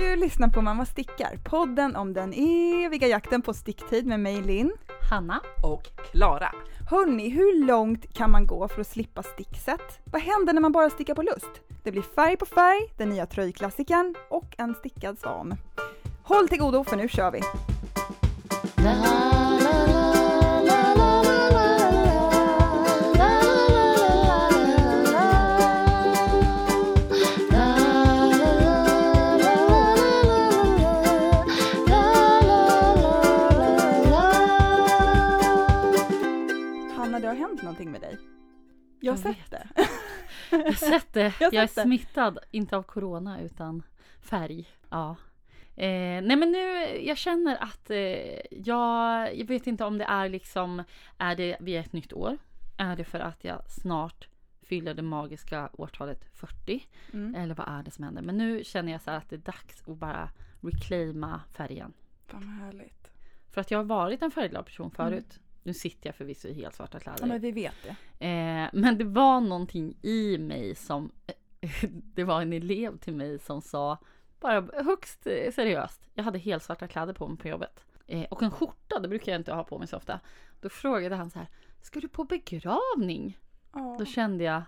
Du lyssnar på Mamma Stickar, podden om den eviga jakten på sticktid med mig Linn. Hanna. och Klara. Hörni, hur långt kan man gå för att slippa stickset? Vad händer när man bara stickar på lust? Det blir färg på färg, den nya tröjklassikern och en stickad svan. Håll till godo för nu kör vi! Jag har Jag sett det. Jag har sett det. Jag är det. smittad, inte av corona utan färg. Ja. Eh, nej men nu, jag känner att eh, jag, jag vet inte om det är liksom, är det vid ett nytt år? Är det för att jag snart fyller det magiska årtalet 40? Mm. Eller vad är det som händer? Men nu känner jag så att det är dags att bara reclaima färgen. Fan vad härligt. För att jag har varit en färgglad person förut. Nu sitter jag förvisso i helt svarta kläder. Ja, men vi vet det. Eh, men det var någonting i mig som Det var en elev till mig som sa Bara högst eh, seriöst Jag hade helt svarta kläder på mig på jobbet eh, Och en skjorta, det brukar jag inte ha på mig så ofta Då frågade han så här Ska du på begravning? Ja. Då kände jag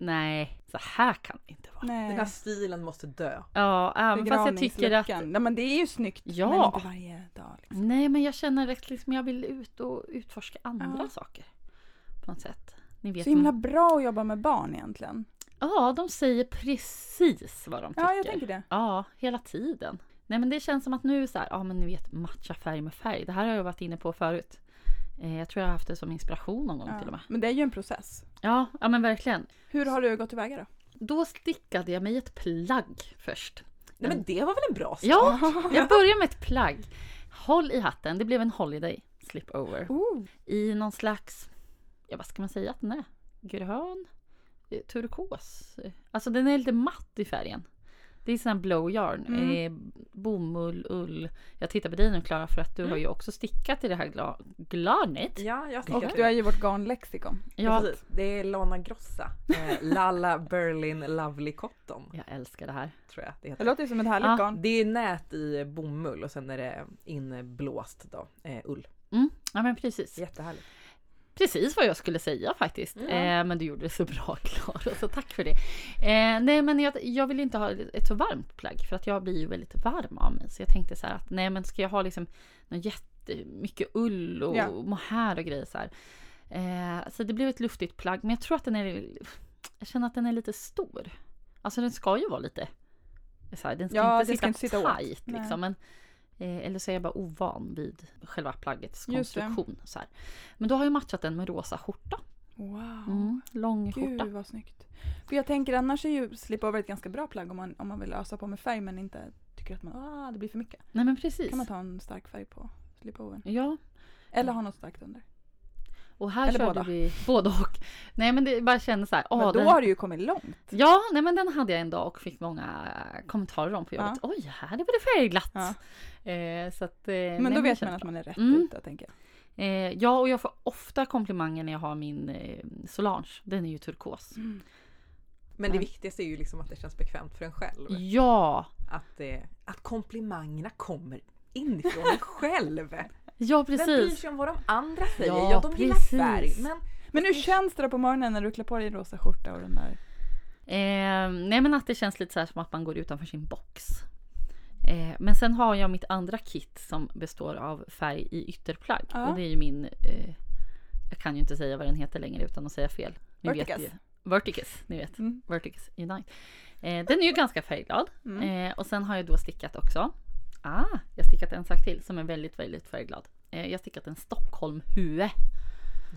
Nej, så här kan det inte vara Den här Nej. stilen måste dö. Ja, även fast jag tycker att. Nej men det är ju snyggt. Ja. Men inte varje dag. Liksom. Nej men jag känner att liksom jag vill ut och utforska andra Ja. saker På något sätt Ni vet Så himla vad- bra att jobba med barn egentligen. Ja, de säger precis vad de tycker. Ja, jag tänker det. Ja, hela tiden. Nej men det känns som att nu så här, ja men ni vet matcha färg med färg. Det här har jag varit inne på förut. Eh, jag tror jag har haft det som inspiration någon gång till och Ja. med. Men det är ju en process. Ja, ja men verkligen. Hur har du gått tillväga då? Då stickade jag mig ett plagg först. Nej men det var väl en bra start? Ja, jag börjar med ett plagg. Håll i hatten, det blev en holiday slip over. Oh, I någon slags, ja vad ska man säga att den är? Grön? Eh, Turkos? Alltså den är lite matt i färgen. Det är sån här blow yarn. Mm. Eh, bomull, ull. Jag tittar på dig nu Klara för att du har ju också stickat i det här gla- garnet. Ja, jag och stickade du är ju vårt garnlexikon. Ja, Precis. Det är Lana Grossa. Eh, Lalla Berlin Lovely Cotton. jag älskar det här. Tror jag det Det heter. låter ju som ett härligt Ja. garn. Det är nät i bomull och sen är det inblåst då, eh, ull. Mm. Ja men precis. Jättehärligt. Precis vad jag skulle säga faktiskt. Ja. Eh, men du gjorde det så bra Klara, så tack för det. Eh, nej men jag, jag vill inte ha ett så varmt plagg för att jag blir ju väldigt varm av mig. Så jag tänkte så här att nej men ska jag ha liksom någon jättemycket ull och Ja. mohair och grejer så här. Eh, så det blev ett luftigt plagg men jag tror att den är, jag känner att den är lite stor. Alltså den ska ju vara lite, så här, den ska Ja, inte det ska sitta, inte sitta åt. tight Nej. liksom. Men, eller så är jag bara ovan vid själva plaggets konstruktion. Så här. Men då har jag matchat den med rosa skjorta. Wow. Mm, lång skjorta. Gud vad snyggt. För jag tänker annars är ju slipover ett ganska bra plagg om man, om man vill ösa på med färg men inte tycker att man, ah, det blir för mycket. Nej men precis. kan man ta en stark färg på slipovern. Ja, Eller ha något starkt under. Och här Eller körde båda. vi både och. Nej men det bara kändes så här. men då den, har du ju kommit långt. Ja, nej men den hade jag en dag och fick många kommentarer om på jobbet. Oj, här var det färgglatt. Ja. Eh, så att, eh, nej, Men då det vet man att man är rätt Mm. ute tänker jag. Eh, ja, och jag får ofta komplimanger när jag har min eh, Solange. Den är ju turkos. Men det Ja. viktigaste är ju liksom att det känns bekvämt för en själv. Ja, Att, eh, att komplimangerna kommer inifrån en själv. Ja Vem bryr precis. sig om vad de andra säger? Ja, Ja, de gillar precis. färg. Men Men hur känns det då på morgonen när du klär på dig rosa skjorta och den där? Eh, nej men att det känns lite så här som att man går utanför sin box. Eh, men sen har jag mitt andra kit som består av färg i ytterplagg. Ja. Och det är ju min, eh, jag kan ju inte säga vad den heter längre utan att säga fel. Ni Verticus. Vet ju. Verticus, ni vet. Mm. Verticus Unite. Eh, den är ju ganska färgglad. Mm. Eh, och sen har jag då stickat också. Ah, jag har stickat en sak till som är väldigt, väldigt färgglad. Eh, jag stickat en Stockholm Hue.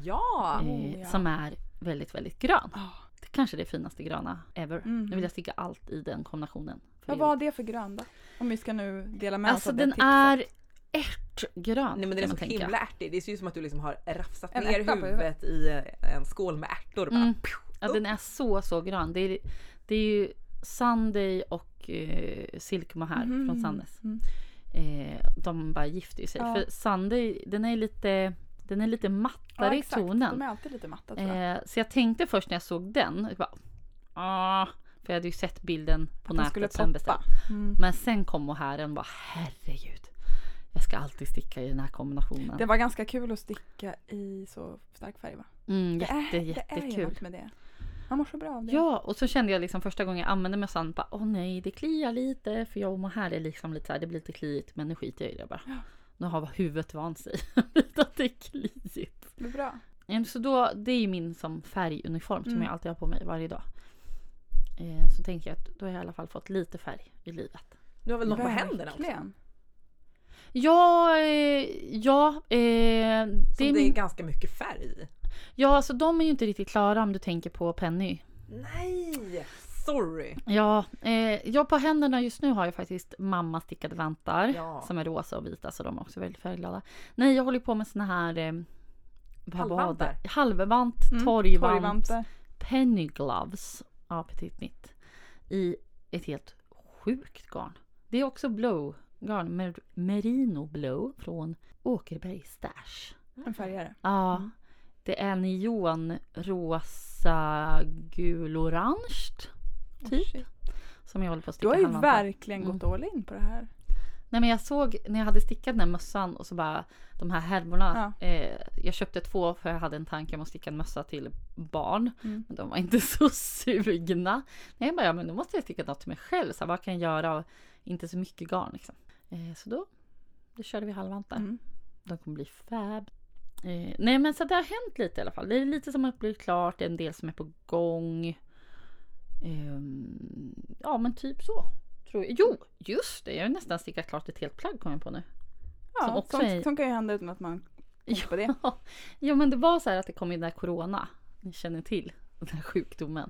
ja! Eh, Oh, ja. Som är väldigt, väldigt grön. Ah. Det kanske är det finaste gröna ever. Mhm. Nu vill jag sticka allt i den kombinationen. Vad var det för grön då? Om vi ska nu dela med Alltså oss av det den tipset. är ärtgrön. Nej men den är så tänka. himla ärtig. Det ser ut som att du liksom har rafsat En ner huvudet i eh, en skål med ärtor. Bara. Mm. Ja, den är så, så grön. Det är, det är ju Sunday och eh, Silk Mohair Mhm. från Sannes. Mm. Eh, de bara gifter sig. Ja. För Sunday, den är lite, den är lite mattare Ja, i tonen. De är alltid lite matta tror jag. Eh, så jag tänkte först när jag såg den, jag bara, ah, För jag hade ju sett bilden på Att den skulle nätet sen. Mm. Men sen kom mohair och bara herregud. Jag ska alltid sticka i den här kombinationen. Det var ganska kul att sticka i så stark färg va? Mm, Det jätte, är, det är ju jättekul. något med det. Man mår så bra av det. Ja, och så kände jag liksom första gången jag använde mössan bara åh nej, det kliar lite. För jag och mohair är liksom lite så här, det blir lite kliigt men nu skiter jag i det bara. Ja. Nu har huvudet vant sig vid att det är kliigt. Det är bra. Så då, det är ju min som färguniform som Mm. jag alltid har på mig varje dag. Eh, så tänker jag att då har jag i alla fall fått lite färg i livet. Du har väl något på händerna också? Ja, eh, ja. Eh, det Som är det är min, ganska mycket färg. Ja, alltså de är ju inte riktigt klara om du tänker på Penny. Nej! Sorry! Ja, eh, jag på händerna just nu har jag faktiskt mamma stickade vantar Ja. som är rosa och vita så de är också väldigt färgglada. Nej, jag håller på med såna här eh, Halvvantar. Halvvant, Mm, torgvant, torgvantar. penny gloves av Petit Knit i ett helt sjukt garn. Det är också blow garn, mer, merino blow från Åkerberg Stash. En färgare. Ja, Mm. Det är neon rosa gul orange typ Oh, som jag håller på att Du sticka har ju verkligen Mm. gått all in på det här. Nej men jag såg när jag hade stickat den här mössan och så bara de här härvorna. Eh, jag köpte två för jag hade en tanke om att sticka en mössa till barn. Mm. Men de var inte så sugna. Nej jag bara, ja men då måste jag sticka något till mig själv. Så här, vad kan jag göra av inte så mycket garn liksom. Eh, så då, då körde vi halvvantar. Mm. De kommer bli fab. Eh, nej men så det har hänt lite i alla fall. Det är lite som att bli klart, det är en del som är på gång. Ehm, ja men typ så. Tror jag. Jo, just det. Jag har nästan stickat klart ett helt plagg kom jag på nu. Som Ja, också sånt, är- sånt kan ju hända utan att man tänker på det. ja men det var så här att det kom in där corona. Ni känner till den här sjukdomen.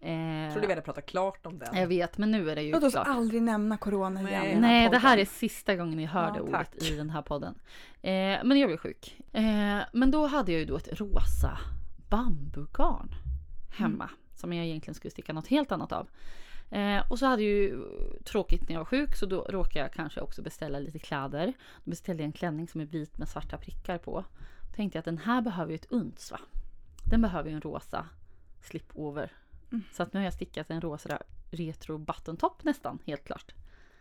Eh, Jag trodde vi hade pratat klart om den. jag vet men nu är det ju Låt oss klart. aldrig nämna corona igen. Nej. i den här Nej, det här är sista gången ni hör Ja, det ordet tack. i den här podden. Eh, men jag blev sjuk. Eh, men då hade jag ju då ett rosa bambugarn hemma. Som jag egentligen skulle sticka något helt annat av. Eh, och så hade jag ju tråkigt när jag var sjuk så då råkade jag kanske också beställa lite kläder. Då beställde jag en klänning som är vit med svarta prickar på. Tänkte jag att den här behöver ju ett uns va? Den behöver ju en rosa slipover. Mm. Så att nu har jag stickat en rosa retro button top nästan helt klart.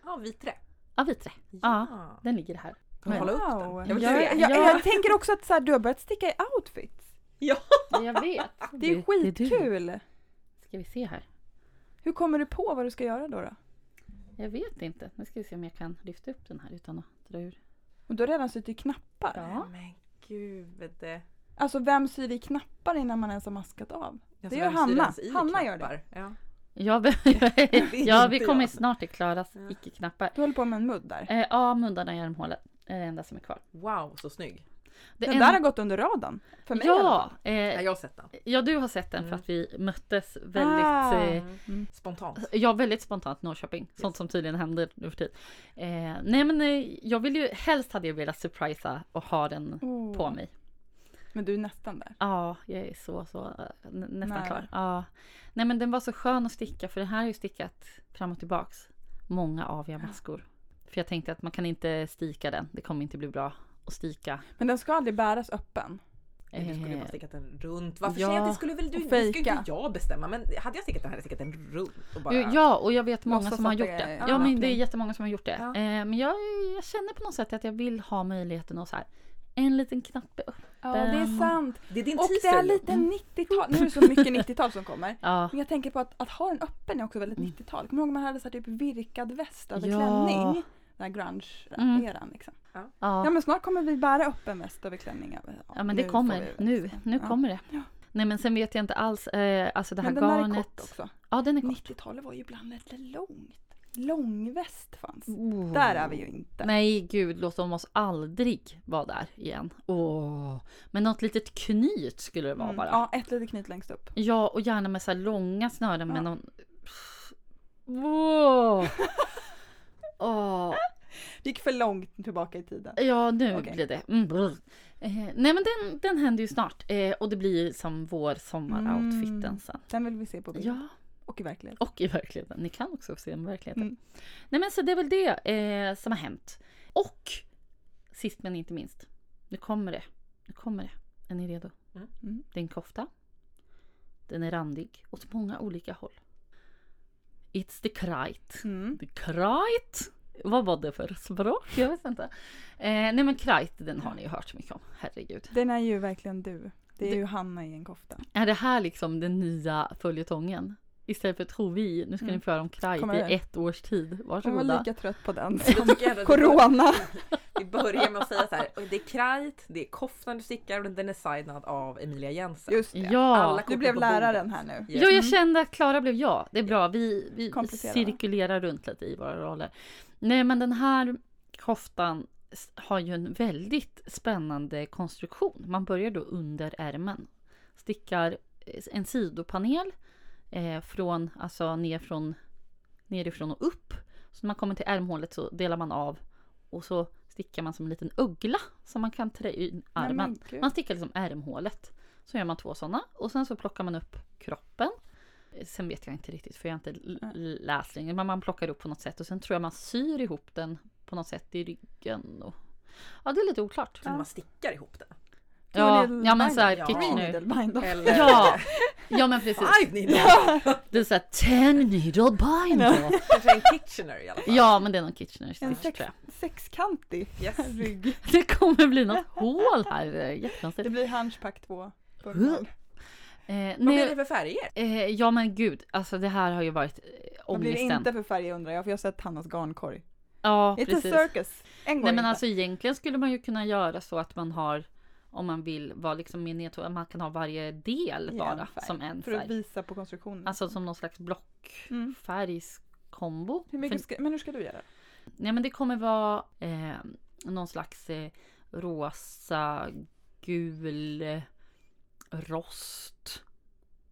Ja, viträ. Ja, viträ. Ja, den ligger här. Kan hålla upp den? Jag vill Ja, se. Jag, jag, Ja. jag tänker också att så här, du har börjat sticka i outfits. Ja. Jag vet. Det är ju du. skitkul. Ska vi se här. Hur kommer du på vad du ska göra då? då? Jag vet inte. Nu ska vi se om jag kan lyfta upp den här utan att dra ur. Och du har redan sytt i knappar. Ja. Men gud. Alltså vem syr i knappar innan man ens har maskat av? Alltså, Det gör Hanna. Hanna gör knappar? Ja. Ja, ja, vi kommer snart till Klaras Ja. icke-knappar. Du håller på med en mudd där. Eh, ja, mundarna i armhålet är det enda som är kvar. Wow, så snygg. Det Den en- där har gått under radarn. För mig Ja, fall. Ja, eh, jag har sett den. ja, du har sett den för Mm. att vi möttes väldigt Ah. eh, Mm. Spontant. Ja, väldigt spontant i Norrköping. Sånt som tydligen händer nu för tiden. Eh, nej, men eh, jag vill ju helst hade jag velat surprisa och ha den Oh. på mig. Men du är nästan där. Ja, jag är så, så eh, nä- nästan Nära. klar. Ja. Nej, men den var så skön att sticka för det här har ju stickat fram och tillbaks. Många aviga maskor. För jag tänkte att man kan inte stika den. Det kommer inte bli bra att stika. Men den ska aldrig bäras öppen. Men Du skulle ju bara Eh, stickat den runt. Varför ja. säger jag att det skulle väl du? Det fejka. inte jag bestämma. Men hade jag stickat den hade jag stickat den runt. Och bara... Ja, och jag vet många som har gjort det det. är Ja, men det är jättemånga som har gjort det. Ja. Eh, men jag, jag känner på något sätt att jag vill ha möjligheten att så här, en liten knapp upp. Ja, det är sant. Det är din Och det är lite 90-tal. Nu är det så mycket 90-tal som kommer. Ja, Men jag tänker på att, att ha den öppen är också väldigt 90-tal. Kommer du ihåg man hade så här typ virkad väst över Mm. Ja. klänning? Den här Mm. grunge-eran liksom. ja. Ja men snart kommer vi bära öppen väst över klänning. Ja men det kommer. Nu, nu Ja. kommer det. Ja. Nej men sen vet jag inte alls. Eh, alltså det här Men den där är garnet. kort också. Ja den är kort. 90-talet var ju ibland lite långt. Långväst fanns. Oh. Där är vi ju inte. Nej gud låt dem oss aldrig vara där igen. Åh. Men något litet knyt skulle det vara Mm, bara. Ja, ett litet knyt längst upp. Ja och gärna med så långa snören med Ja. någon. Åh. Åh. Gick för långt tillbaka i tiden. Ja nu Okej. blir det. Mm, eh, nej men den, den händer ju snart. Eh, och det blir som vår sommaroutfiten Mm. sen. Den vill vi se på bild. Ja. Och i verkligheten. Och i verkligheten. Ni kan också se den i verkligheten. Mm. Nej men så det är väl det eh, som har hänt. Och sist men inte minst. Nu kommer det. Nu kommer det. Är ni redo? Mm. Det är en kofta. Den är randig åt många olika håll. It's the kite. Mm. The kite. Vad var det för språk? Jag vet inte. Eh, nej men kite, den har ni ju hört så mycket om. Herregud. Den är ju verkligen du. Det är Det- ju Hanna i en kofta. Är det här liksom den nya följetongen? Istället för tror vi, nu ska Mm. ni få höra om det? i ett års tid. Jag var Varsågoda. lika trött på den som corona. Vi börjar med att säga så här. "Oj, Det är krajt, det är koftan du stickar och den är signad av Emilia Jensen. Just det. Ja. Alla Du blev läraren bordet. här nu. Yes. Ja, jag Mm. kände att Klara blev jag. Det är bra. Vi, vi cirkulerar runt lite i våra roller. Nej, men den här koftan har ju en väldigt spännande konstruktion. Man börjar då under ärmen. Stickar eh, en sidopanel eh, från, alltså ner från, nerifrån och upp. Så när man kommer till ärmhålet så delar man av och så stickar man som en liten uggla som man kan trä i Nej, armen. men gud. Man stickar liksom ärmhålet. Så gör man två sådana och sen så plockar man upp kroppen. Sen vet jag inte riktigt för jag har inte Nej. läst längre. Men man plockar upp på något sätt och sen tror jag man syr ihop den på något sätt i ryggen. Och... Ja, det är lite oklart. Så man stickar ihop den. Ja, ja men såhär Ja. Binder. Eller Ja, ja men precis. five needle. Det är såhär ten needle binder. Kanske en Kitchener i alla fall. Ja men det är någon Kitchener En stitch sex, tror jag. sexkantig Yes. rygg. Det kommer bli något hål här. Det är Jättekonstigt. Det blir Hunchback 2. Huh? punkt Eh, Vad blir det för färger? eh, ja men gud, alltså det här har ju varit eh, Vad blir det ångesten. inte för färg undrar jag, för jag har sett Hannas garnkorg. Ja, It's precis. a circus. En Nej men inte. alltså egentligen skulle man ju kunna göra så att man har om man vill vara liksom mer nedtonad, man kan ha varje del bara färg. som en För att färg. visa på konstruktionen. Alltså som någon slags Mm. blockfärgskombo. hur ska, men hur ska du göra? Nej men det kommer vara eh, någon slags eh, rosa, gul, eh, rost,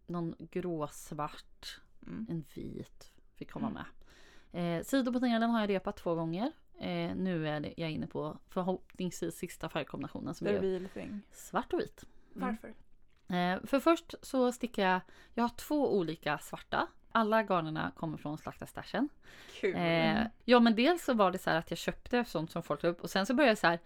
någon gråsvart, Mm. en vit fick komma med. Eh, sidopanelen har jag repat två gånger. Eh, nu är det, jag inne på förhoppningsvis sista färgkombinationen som är thing. svart och vit. Varför? Eh, för först så stickar jag, jag har två olika svarta. Alla garnerna kommer från Slaktarstashen. Kul. Eh, ja men dels så var det så här att jag köpte sånt som folk la upp och sen så började jag så här.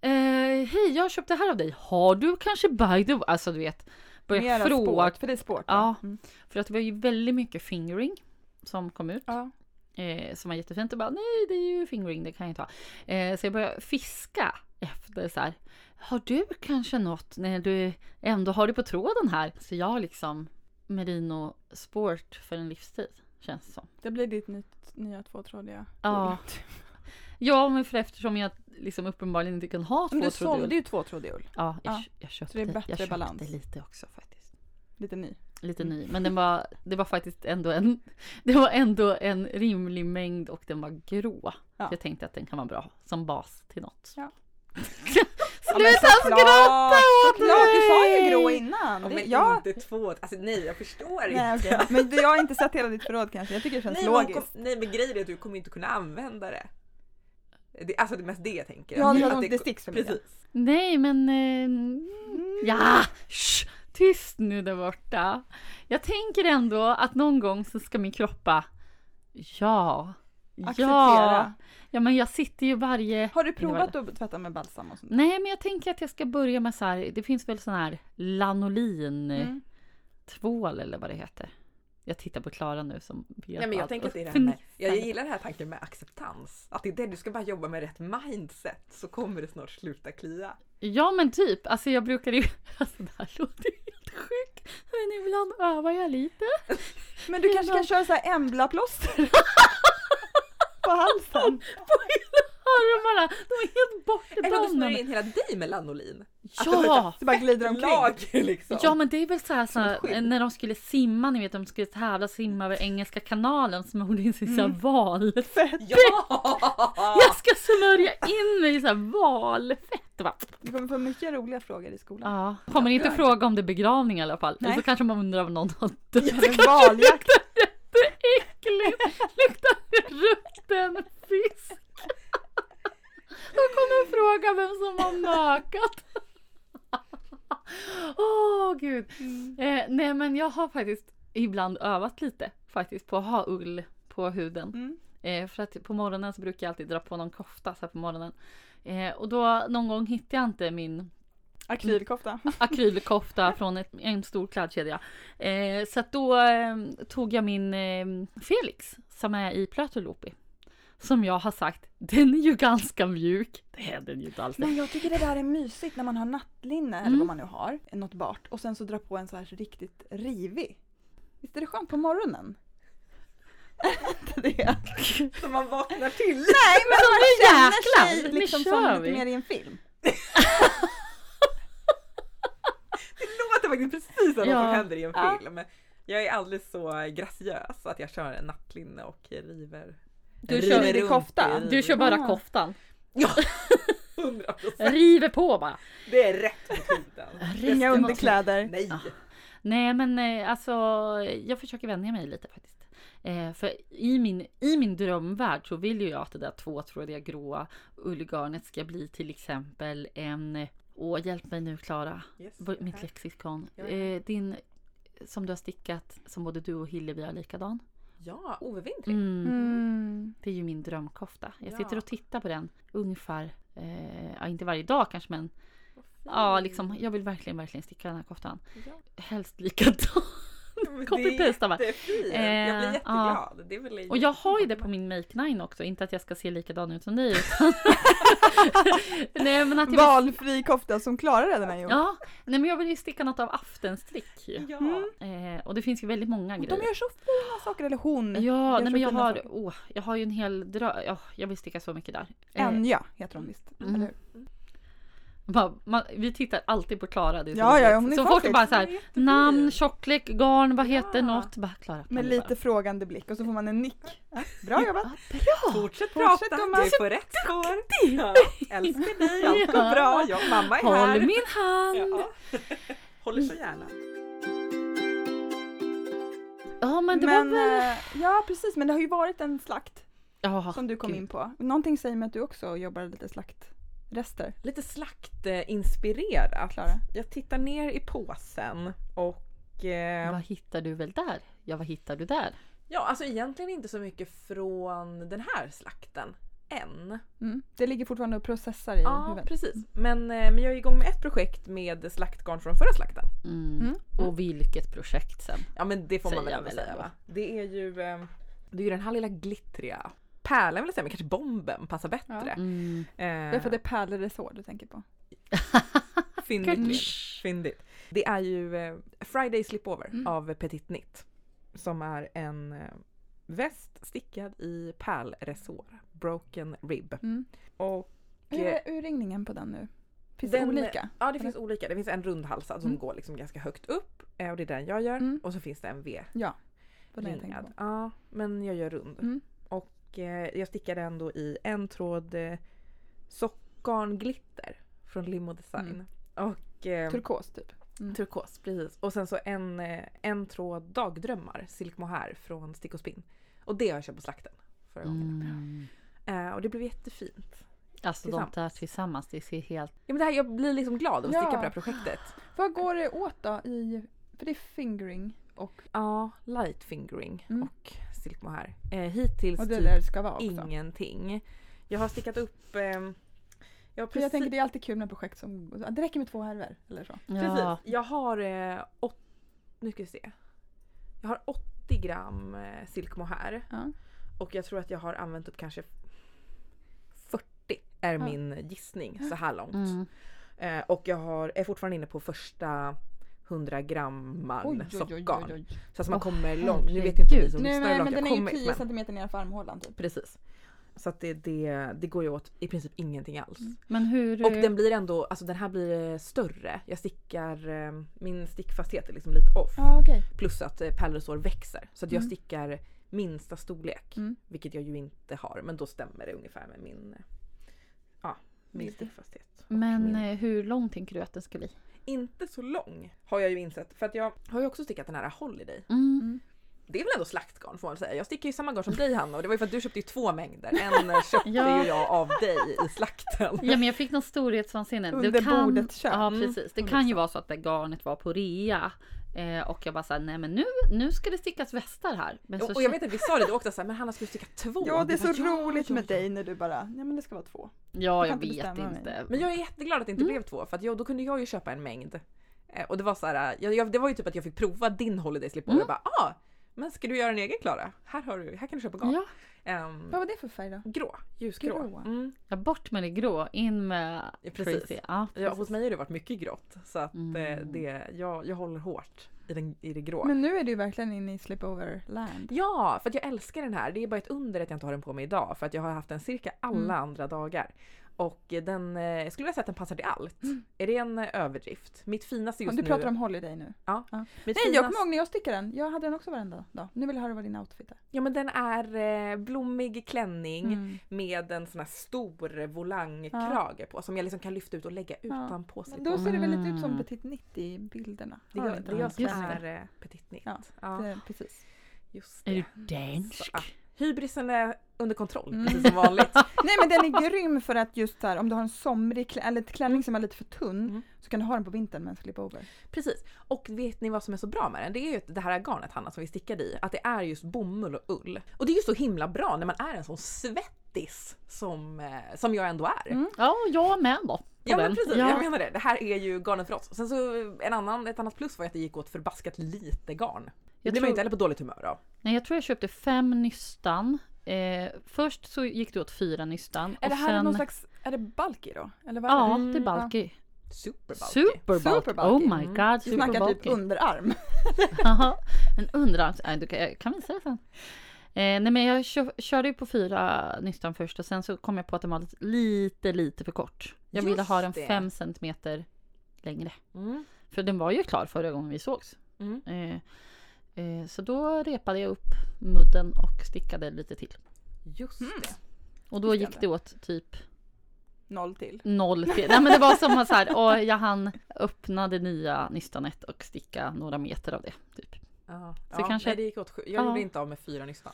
Eh, Hej jag köpte det här av dig. Har du kanske by the Alltså du vet. Börja fråga. sport, för det är sport. va? Ja. Mm. För att det var ju väldigt mycket fingering. Som kom ut. ja. Eh, som var jättefint och bara nej det är ju fingering det kan jag inte ha. Eh, så jag började fiska efter så här. Har du kanske något när du ändå har det på tråden här? Så jag har liksom merino sport för en livstid. Känns det som. Det blir ditt nytt, nya tvåtrådiga Ja. ull. Ja men för eftersom jag liksom uppenbarligen inte kan ha Men du tvåtrådig sålde ull. ju tvåtrådig ull. Ja, jag, Ja. jag köpte, Så det är bättre jag köpte balans. lite också faktiskt. Lite ny. Lite Mm. ny. Men den var, det var faktiskt ändå en, det var ändå en rimlig mängd och den var grå. Ja. Jag tänkte att den kan vara bra som bas till något. Ja. Sluta såklart! skratta åt Såklart, du sa ju mig! grå innan. Ja, Det- men ja. inte två. Alltså nej jag förstår Nej, inte. okej. Men du, jag har inte sett hela ditt förråd kanske. Jag tycker det känns Nej, logiskt. kom, nej men grejen är att du kommer inte kunna använda det. det alltså det är mest det jag tänker. Ja, det Att har inte sticks för mig. Precis. Nej men... Eh, Mm. ja! Shh, tyst nu där borta. Jag tänker ändå att någon gång så ska min kroppa... Ja. Ja. Acceptera. Ja men jag sitter ju varje... Har du provat att tvätta med balsam och sånt? Nej men jag tänker att jag ska börja med så här. Det finns väl sån här lanolin Mm. tvål eller vad det heter. Jag tittar på Klara nu som vet Nej, men jag tänker att det är det här med, jag gillar den här tanken med acceptans. Att det är det, du ska bara jobba med rätt mindset så kommer det snart sluta klia. Ja men typ, alltså jag brukar ju, alltså det här låter ju sjukt. Men ibland övar jag lite. Men du kanske kan köra så här Embla-plåster? på halsen? På hela armarna, de är helt Eller om du smörjer in hela dig med lanolin. Ja! Så bara glider omkring? Lager liksom. Ja men det är väl så här, så här när de skulle simma, ni vet de skulle tävla simma över Engelska kanalen smorde in sig så här valfett. Ja! Jag ska smörja in mig i så här valfett. Bara, Du kommer få mycket roliga frågor i skolan. Ja, kommer inte fråga om det är begravning i alla fall. Eller Nej. så kanske man undrar om någon har dött. Eller valjakt. Jätteäckligt! Luktar rutten fisk. De kommer fråga vem som har mökat. Åh gud. Eh, nej men jag har faktiskt ibland övat lite faktiskt på att ha ull på huden. Mm. Eh, för att på morgonen så brukar jag alltid dra på någon kofta så här på morgonen. Eh, och då någon gång hittade jag inte min Akrylkofta. akrylkofta från ett, en stor klädkedja. Eh, så då eh, tog jag min eh, Felix som är i Plötulopi. Som jag har sagt, den är ju ganska mjuk. Det är den ju inte alls. Men jag tycker det där är mysigt när man har nattlinne eller Mm. vad man nu har, något bart och sen så dra på en så här riktigt rivig. Visst är det skönt på morgonen? Det? Så man vaknar till. Nej men Så man känner jäklar, sig liksom som lite mer i en film. Det låter faktiskt precis som Ja. vad som händer i en Ja. film. Jag är alldeles så graciös att jag kör en nattlinne och river. Du river kör- runt kofta? i- Du kör bara Ah. koftan. Ja, 100 procent. River på bara. Det är rätt mot huden. Inga underkläder. Nej. Ja. Nej men eh, alltså jag försöker vänja mig lite faktiskt. Eh, för i min, i min drömvärld så vill ju jag att det där tvåtrådiga gråa ullgarnet ska bli till exempel en eh, Åh hjälp mig nu Klara, Yes. mitt lexikon. Ja. Eh, din som du har stickat som både du och Hillevi har likadan. Ja, Ove Wintri. Mm. Mm. Det är ju min drömkofta. Jag Ja. sitter och tittar på den ungefär, eh, ja, inte varje dag kanske men ja liksom jag vill verkligen verkligen sticka den här koftan. Ja. Helst likadan. Copy-paste? Det är jättefint. Jag Eh, blir jätteglad. Det är väl Och jag har ju det på min Make 9 också, inte att jag ska se likadan ut som dig nej men att jag vill... Valfri kofta som Klara redan har gjort. Ja, nej men jag vill ju sticka något av aftenstrick ju. Ja. Mm. Eh, och det finns ju väldigt många Och de grejer. gör så fina saker, eller hon. Ja, nej men jag har, åh, jag har ju en hel dröm, ja, jag vill sticka så mycket där. Eh, Enya heter hon visst, Mm. eller hur? Bara, man, vi tittar alltid på Klara. Det är så Ja, ja, är så fort det bara så här, namn, tjocklek, garn, vad heter Ja. något? Bara Klara. Med lite bara. frågande blick och så får man en nick. Ja, bra jobbat! Ja, bra! Fortsätt Fortsätt, prata, du är på rätt spår. Ja, älskar dig, allt går Ja. bra. Ja, mamma är Håll här. min hand! Ja. Håller så gärna. Ja men det Men, var väl... eh, ja precis, men det har ju varit en slakt som du kom gud. in på. Någonting säger mig att du också jobbar lite slaktrester, Lite slaktinspirerat. Klara. Jag tittar ner i påsen och eh, Vad hittar du väl där? Ja, vad hittar du där? ja, alltså egentligen inte så mycket från den här slakten än. Mm. Det ligger fortfarande och processar i Ja, huvudet. precis. Men, eh, men jag är igång med ett projekt med slaktgarn från förra slakten. Mm. Mm. Och vilket projekt sen? Ja men det får man väl ändå säga va? Det är ju eh, det är ju den här lilla glittriga pärlan vill jag säga, men kanske bomben passar bättre. Mm. Det är för att det är pärleresår du tänker på. Fyndigt. Mm. Fyndigt. Det är ju eh, Friday Slipover Mm. av Petit Knit. Som är en eh, väst stickad i pärlresår. Broken rib. Mm. Och Hur är urringningen på den nu? Finns Den- det olika? ja det finns olika. Det finns en rundhalsad som Mm. går liksom ganska högt upp. eh, Och det är den jag gör. Mm. Och så finns det en V Ja, det var jag tänkte på. Ja, men jag gör rund. Och eh, jag stickade ändå i en tråd eh, sockarnglitter från Limo Design. Mm. Och eh, Turkos typ. Mm. turkos, precis. Och sen så en, eh, en tråd dagdrömmar, silk mohair från Stick och Spinn. Och det har jag köpt på slakten förra gången. Mm. Eh, och det blev jättefint. Alltså de där tillsammans, det ser helt... Ja, men det här, jag blir liksom glad av att sticka Ja. på det här projektet. Vad går det åt då i, för det är fingering och, Ja, light fingering Mm. och silk mohair. Eh, hittills och det är typ det ska vara också. ingenting. Jag har stickat upp... ehm, jag har För jag precis, tänker det är alltid kul med projekt som, det räcker med två härvor eller så. Ja. precis, jag har... Eh, åt, nu ska vi se. Jag har 80 gram eh, silk mohair. Ja. Och jag tror att jag har använt upp kanske 40 är Ja. min gissning så här långt. Mm. Eh, och jag har, är fortfarande inne på första 100 gramman sockgarn. Så att man Åh, kommer långt. Nu vet ju inte ni som lyssnar hur långt men jag den är ju kommit. 10 Men, centimeter nedanför armhålan typ. precis. Så att det, det, det går ju åt i princip ingenting alls. Men hur... Och den blir ändå, alltså den här blir eh, större. Jag stickar, eh, min stickfasthet är liksom lite off. Ja okej. Plus att eh, pärlresår växer. Så att jag Mm. stickar minsta storlek. Mm. Vilket jag ju inte har. Men då stämmer det ungefär med min, ja, min stickfasthet. Men min, eh, hur lång tänker du att den ska bli? inte så lång har jag ju insett. För att jag har ju också stickat den här Holiday. Mm. Det är väl ändå slaktgarn får man säga. Jag stickar ju samma garn som dig Hanna och det var ju för att du köpte ju två mängder. En eh, köpte Ja. ju jag av dig i slakten. Ja men jag fick någon storhetsvansinne. Det Under kan- bordet köp. Ja Mm, precis. Det kan ju vara så att det garnet var på rea. Eh, och jag bara såhär, nej men nu, nu ska det stickas västar här. Men så Och, och jag vet att vi sa det då också såhär, men Hanna ska du sticka två? Ja, det är Du så bara, roligt ja, med ja. dig när du bara, nej men det ska vara två. Ja, Jag inte vet bestämma mig. inte. Men jag är jätteglad att det inte blev två för att jag, då kunde jag ju köpa en mängd. Eh, och det var så här, jag, jag, det var ju typ att jag fick prova din holiday slip och jag bara ah, men ska du göra en egen Klara? Här, har du, här kan du köpa garn. Ja. Ehm, Vad var det för färg då? grå, ljusgrå. Grå. Mm. ja, bort med det grå, in med Ja, precis. Tracy. Ja, Ja, hos mig har det varit mycket grått så att Mm. eh, det, jag, jag håller hårt i, den, i det grå. Men nu är du verkligen inne i slipover land. Ja, för att jag älskar den här. Det är bara ett under att jag inte har den på mig idag för att jag har haft den cirka alla Mm. andra dagar. Och den, eh, jag skulle vilja säga att den passar till allt. Är det en eh, överdrift? Mitt finaste just du nu... pratar om holiday nu. Ja. Ja. Nej, finaste- jag kommer ihåg när jag stickade den. Jag hade den också varenda dag. Nu vill jag höra vad din outfit är. Ja men den är eh, blommig klänning Mm. med en sån här stor volangkrage på som jag liksom kan lyfta ut och lägga Ja. utanpå sig. Då ser det väl lite ut som Mm. Petit 90 i bilderna. Det är du inte det är jag som är petit nitt. Ja, Ja, Det, precis. just Är det. du dansk? Hybrisen är under kontroll, Mm. precis som vanligt. Nej men den är grym för att just här, om du har en somrig klä- eller ett klänning som är lite för tunn Mm. så kan du ha den på vintern med en slipover. Precis. Och vet ni vad som är så bra med den? Det är ju det här garnet Hanna som vi stickade i, att det är just bomull och ull. Och det är ju så himla bra när man är en sån svettis som, eh, som jag ändå är. Mm. Ja, jag med då. Ja men precis, Ja. jag menar det. Det här är ju garnet för oss. Sen så en annan, ett annat plus var att det gick åt förbaskat lite garn. Jag blir man tror- inte heller på dåligt humör av. Nej, jag tror jag köpte fem nystan. Eh, först så gick det åt fyra nystan. Är det här sen... någon slags, är det bulky då? Eller vad Ja, det? det är bulky. Super bulky. Super. Super. Oh my Mm. god, Vi super snackar typ underarm. Jaha, en underarms... Nej, du kan, kan visa det sen. Eh, nej men jag kö, körde ju på fyra nystan först och sen så kom jag på att den var lite, lite, för kort. Jag ville Just ha den det. fem centimeter längre. Mm. För den var ju klar förra gången vi sågs. Mm. Eh, så då repade jag upp mudden och stickade lite till. Just Mm. det. Och då gick det åt typ Noll till. noll till. Nej men det var som att så här, åh, jag hann öppna det nya nystanet och sticka några meter av det. Typ. Ja, Så ja kanske- nej, det gick åt. Jag Ja. gjorde inte av med fyra nystan.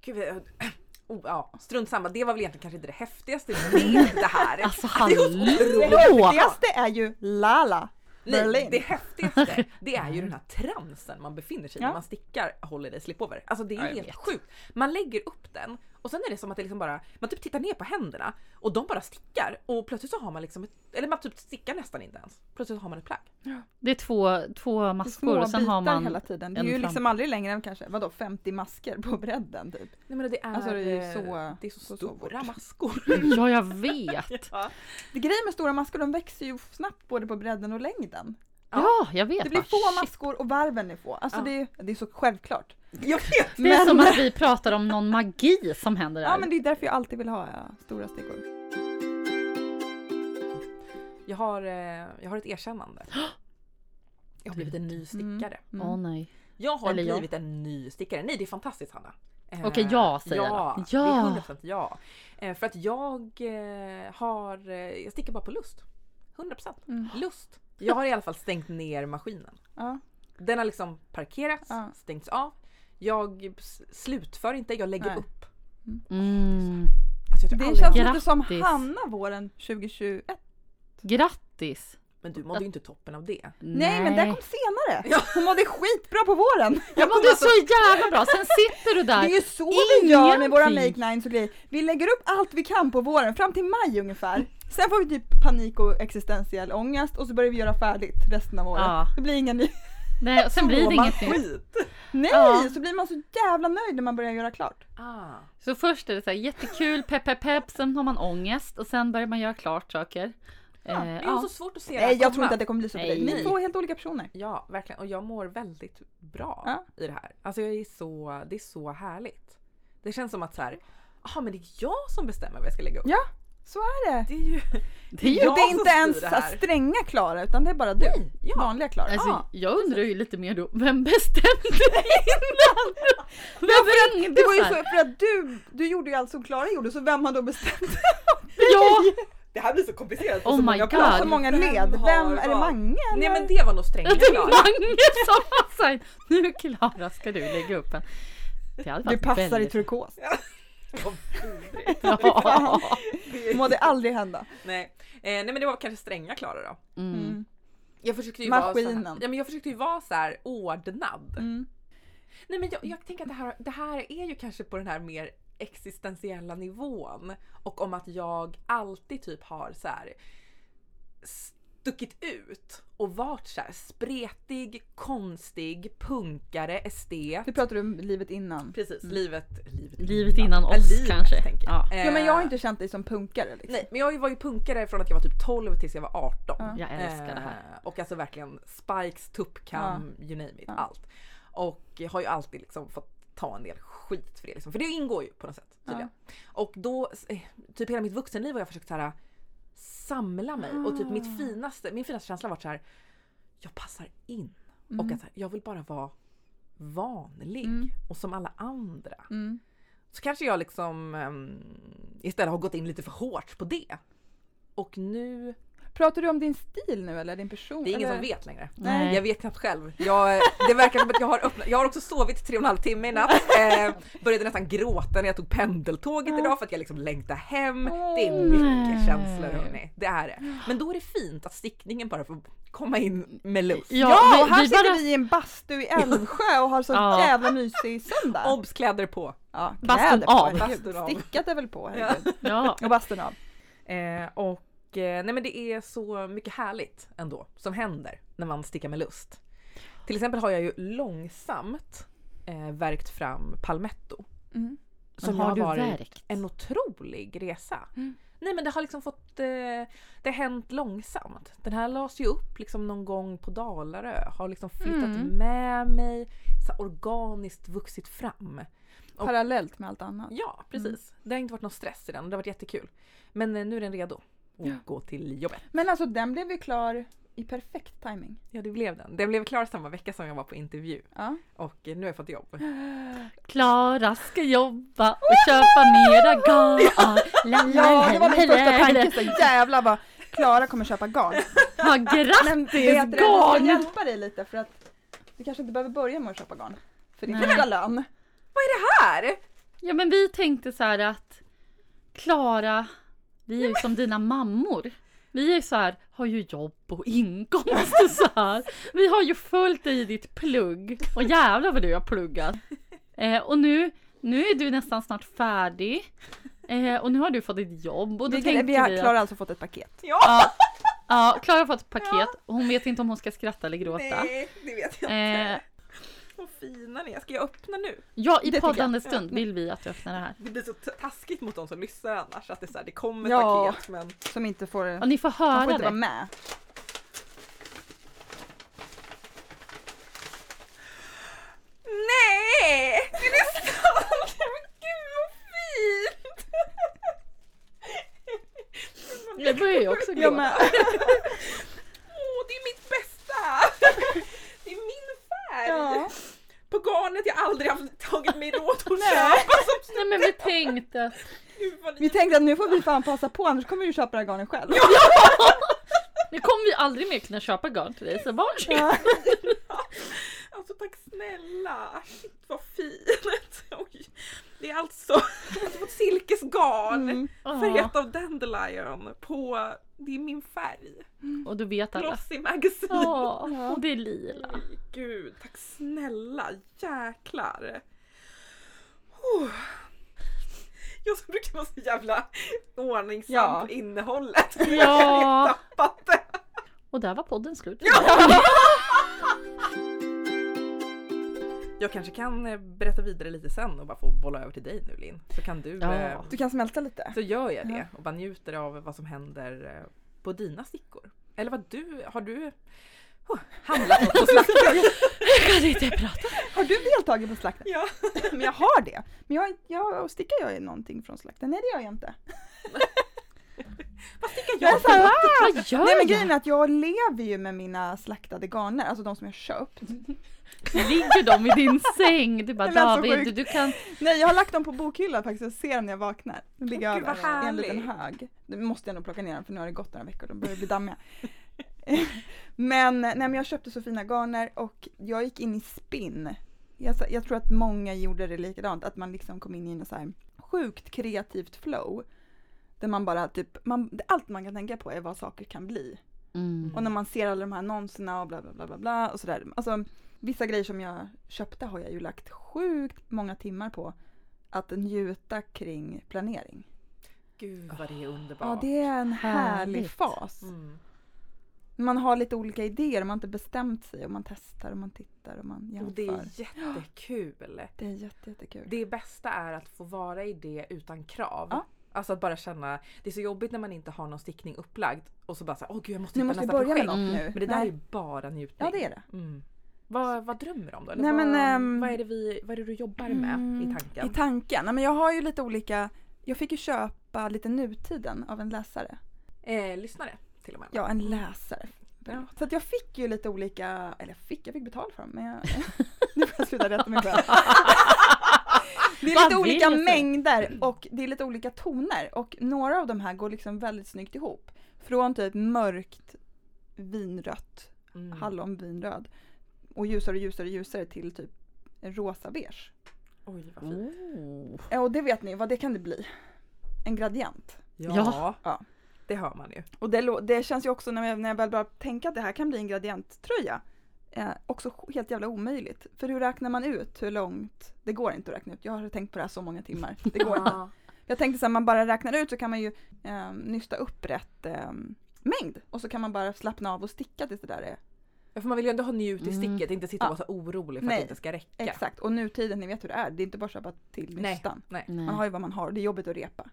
Gud, jag- oh, ja, strunt samma. Det var väl egentligen kanske inte det häftigaste med det här. Alltså Det hallå! otroligt. Häftigaste är ju Lala Nej, Berlin. det häftigaste det är ju den här transen man befinner sig i Ja. när man stickar Holiday Slipover. Alltså det är Ja, helt vet. sjukt. Man lägger upp den och sen är det som att det liksom bara, man typ tittar ner på händerna och de bara stickar och plötsligt så har man liksom ett, eller man typ stickar nästan inte ens. Plötsligt så har man ett plagg. Det är två, två maskor och sen har man... hela tiden. Det är ju fram- liksom aldrig längre än kanske, vadå 50 masker på bredden typ. Nej men det är, Alltså, det är så- det är så, så stora svårt. maskor. Ja jag vet! Ja. Det grejen med stora maskor, de växer ju snabbt både på bredden och längden. Ja jag vet! Det blir få shit. maskor och varven är få. Alltså Ja. det, är, det är så självklart. Jag vet! Det är Men- som att vi pratar om någon magi som händer där. Ja men det är därför jag alltid vill ha ja, stora stickor. Jag har, eh, jag har ett erkännande. Jag har blivit en ny stickare. Mm. Åh nej. Jag har Eller jag. blivit en ny stickare. Nej det är fantastiskt Hanna. Eh, Okej, ja, säger ja, alla. Det är Ja. 100% ja. Eh, för att jag har, jag stickar bara på lust. 100% Mm. lust. Jag har i alla fall stängt ner maskinen. Ja. Den har liksom parkerats, Ja. stängts av. Jag slutför inte, jag lägger Nej. upp. Mm. Alltså Det aldrig- känns lite som Grattis. Hanna våren 2021. Grattis! Men du mådde ju inte toppen av det. Nej, men det kom senare. Hon mådde skitbra på våren. Jag mådde så jävla bra. Sen sitter du Det är där. ju så vi gör med våra Ingenting. make nines och grejer. Vi lägger upp allt vi kan på våren, fram till maj ungefär. Sen får vi typ panik och existentiell ångest och så börjar vi göra färdigt resten av året. Ja. Det blir ingen ny... Nej, och sen blir det inget nytt. skit. Nej! Ja. Så blir man så jävla nöjd när man börjar göra klart. Ah. Så först är det så här jättekul, pepp pepp pepp, sen har man ångest och sen börjar man göra klart saker. Ja, Eh, det är ja. så svårt att se det Nej jag tror inte att det kommer bli så för dig. Ni är två helt olika personer. Ja, verkligen. Och jag mår väldigt bra Ja. i det här. Alltså jag är så, det är så härligt. Det känns som att så här, jaha men det är jag som bestämmer vad jag ska lägga upp. Ja, så är det. Det är ju Det är ju, jag det är inte ens det stränga Klara utan det är bara du. Nej, ja. Vanliga Klara. alltså, Ja, jag undrar ju lite mer då, vem bestämde innan? Vem ringde Det var ju så för att du, du gjorde ju allt som Klara gjorde så vem har då bestämt? Ja! Det här blir så komplicerat på Oh så my många plan. Så många Vem led. har Vem, är det? Mange eller? Nej men det var nog stränga Det är Klara. Mange som har sagt nu Klara ska du lägga upp en. Du passar i väldigt... turkos. Vad vidrigt. Ja. Må det aldrig hända. nej. Eh, nej men det var kanske stränga Klara då. Mm. Mm. Jag försökte ju Maskinen. vara så här, ja, men jag försökte ju vara så här ordnad. Mm. Nej men jag, jag tänker att det här, det här är ju kanske på den här mer existentiella nivån. Och om att jag alltid typ har så här stuckit ut och varit så här spretig, konstig, punkare, estet. Du pratade om livet innan. Precis, livet, livet, Livet innan Ja, oss livet, kanske. tänker jag. Ja. Ja men jag har Eh, inte känt dig som punkare liksom. Nej, men jag var ju punkare från att jag var typ 12 tills jag var 18. Ja. Jag älskar det här. Eh, Och alltså verkligen spikes, tuppkam, you name it, Ja. allt. Och jag har ju alltid liksom fått ta en del skit för det liksom. För det ingår ju på något sätt tydligen. Och då, eh, typ hela mitt vuxenliv har jag försökt så här samla mig och typ Ah. mitt finaste, min finaste känsla varit så här. Jag passar in. Mm. Och att här, jag vill bara vara vanlig Mm. och som alla andra. Mm. Så kanske jag liksom um, istället har gått in lite för hårt på det. Och nu, Pratar du om din stil nu eller din person? det är ingen eller? som vet längre. Nej. Jag vet knappt själv. Jag, det verkar som att jag har öppnat, jag har också sovit tre och en halv timme i natt. Eh, började nästan gråta när jag tog pendeltåget idag för att jag liksom längtar hem. Det är mycket Nej. känslor hörni. Det är det. Men då är det fint att stickningen bara får komma in med lust. Ja, vi- och här vi sitter bara- vi i en bastu i Älvsjö och har så Ja. jävla mysig söndag. Obs-kläder på. Ja, Bastun kläder på, av. Bastun. Stickat är väl på, herregud. Ja. Och bastun av. Eh, och nej men det är så mycket härligt ändå som händer när man stickar med lust. Till exempel har jag ju långsamt eh, verkt fram palmetto. Mm. Som Men har du har varit verkt? en otrolig resa. Mm. Nej men det har liksom fått, eh, det har hänt långsamt. Den här lades ju upp liksom någon gång på Dalarö. Har liksom flyttat Mm. med mig, så organiskt vuxit fram. Och- Parallellt med allt annat. Ja precis. Det har inte varit någon stress i den, det har varit jättekul. Men eh, nu är den redo att Ja. gå till jobbet. Men alltså den blev ju klar i perfekt timing. Ja det blev den. Den blev klar samma vecka som jag var på intervju. Ja. Och nu har jag fått jobb. Klara ska jobba och köpa mera garn. Ja, det var min första tanke. Så jävlar vad Klara kommer köpa garn. Ja, Men grattis vet du, jag ska garn! hjälpa dig lite för att du kanske inte behöver börja med att köpa garn. För din första lön. Vad är det här? Ja men vi tänkte så här att Klara, vi är ju som dina mammor. Vi är så här, har ju jobb och inkomst och så här. Vi har ju följt dig i ditt plugg. Och jävlar vad du har pluggat. Eh, och nu, nu är du nästan snart färdig. Eh, och nu har du fått ditt jobb. Och då Vi, tänkte vi har vi Klara att, alltså fått ett paket. Ja! ja, ja, Klara har fått ett paket och hon vet inte om hon ska skratta eller gråta. Nej, det vet jag Eh, Vad fina ni är. Ska jag öppna nu? ja, Det i jag. poddande stund vill vi att du öppnar det här. Det blir så taskigt mot de som lyssnar annars att det, är så här, det kommer Ja. paket men Som inte får, Och ni får de får höra inte vara det. med. Nej! Är det sant? Men gud vad fint! Jag börjar ju också gråta. med. Åh, det är mitt bästa! Det är min färg! Ja. På garnet jag aldrig haft tagit mig råd att Nej. köpa som Nej men vi tänkte att Vi tänkte att nu får vi fan passa på annars kommer vi köpa det här garnet själv. nu kommer vi aldrig mer kunna köpa garn till dig så varsågod. Ja. Alltså tack snälla! Shit vad fint! Oj. Det är alltså, fått silkesgarn Mm. färgat av Dandelion på, det är min färg. Och du vet alla. Glossy Magazine. Ja, och det är lila. Gud, tack snälla, jäklar. Oh. Jag som brukar vara så jävla ordningsam Ja. på innehållet. Ja. Jag har helt tappat det. Och där var podden slut. Jag kanske kan eh, berätta vidare lite sen och bara få bolla över till dig nu Linn. Så kan du, Ja. eh, Du kan smälta lite. så gör jag det och bara njuter av vad som händer eh, på dina stickor. Eller vad du, har du oh, handlat något på Slakten? Jag kan inte prata. Har du deltagit på slakten? ja. Men jag har det. Men jag, jag stickar jag någonting från slakten? Nej det gör jag inte. Vad stickar Jag jag här, för? Vad gör Nej men jag? grejen är att jag lever ju med mina slaktade garner, alltså de som jag köpt. Ligger de i din säng? Du bara Det lät så David, du, du kan... Nej jag har lagt dem på bokhyllan faktiskt och ser dem när jag vaknar. De ligger gud, över i en liten hög. Nu måste jag nog plocka ner dem för nu har det gått några veckor, de börjar bli dammiga. men, nej, men jag köpte så fina garner och jag gick in i spinn. Jag, jag tror att många gjorde det likadant, att man liksom kom in i en så här sjukt kreativt flow. Där man bara typ, man, allt man kan tänka på är vad saker kan bli. Mm. Och när man ser alla de här annonserna och bla bla bla bla bla och sådär. Alltså vissa grejer som jag köpte har jag ju lagt sjukt många timmar på att njuta kring planering. Gud vad det är underbart. Ja, det är en härlig Härligt. fas. Mm. Man har lite olika idéer, man har inte bestämt sig och man testar och man tittar och man Och jämför. det är jättekul. Det är jätte, jättekul. Det bästa är att få vara i det utan krav. Ja. Alltså att bara känna, det är så jobbigt när man inte har någon stickning upplagd och så bara såhär, åh gud jag måste nu hitta måste nästa börja med projekt. något Mm. nu. Men det där Nej. är bara njutning. Ja, det är det. Mm. Vad, vad drömmer du om då? Eller Nej, vad, men, ehm, vad, är det vi, vad är det du jobbar med Mm, i tanken? I tanken? Nej, men jag har ju lite olika, jag fick ju köpa lite nutiden av en läsare. eh, lyssnare till och med. Ja, en läsare. Ja, så att jag fick ju lite olika, eller jag fick, jag fick betalt för dem men jag, nu får jag sluta rätta mig själv. Det är lite olika mängder och det är lite olika toner och några av de här går liksom väldigt snyggt ihop. Från typ mörkt vinrött, Mm. hallonvinröd och ljusare och ljusare och ljusare till typ en rosa beige. Oj vad fint. Oh. Ja, Och det vet ni vad det kan det bli. En gradient. Ja, Ja. det hör man ju. Och det, det känns ju också när jag, när jag väl börjar tänka att det här kan bli en gradienttröja. Eh, också helt jävla omöjligt. För hur räknar man ut hur långt? Det går inte att räkna ut. Jag har tänkt på det här så många timmar. Det går inte. Ja. Jag tänkte så här, man bara räknar ut så kan man ju eh, nysta upp rätt eh, mängd. Och så kan man bara slappna av och sticka tills det där är Ja, för man vill ju ändå ha njut i Mm. sticket, inte sitta och vara så orolig för Nej, att det inte ska räcka. exakt. Och nutiden, ni vet hur det är. Det är inte bara att köpa till nystan. Nej. Nej. Man har ju vad man har. Det är jobbigt att repa.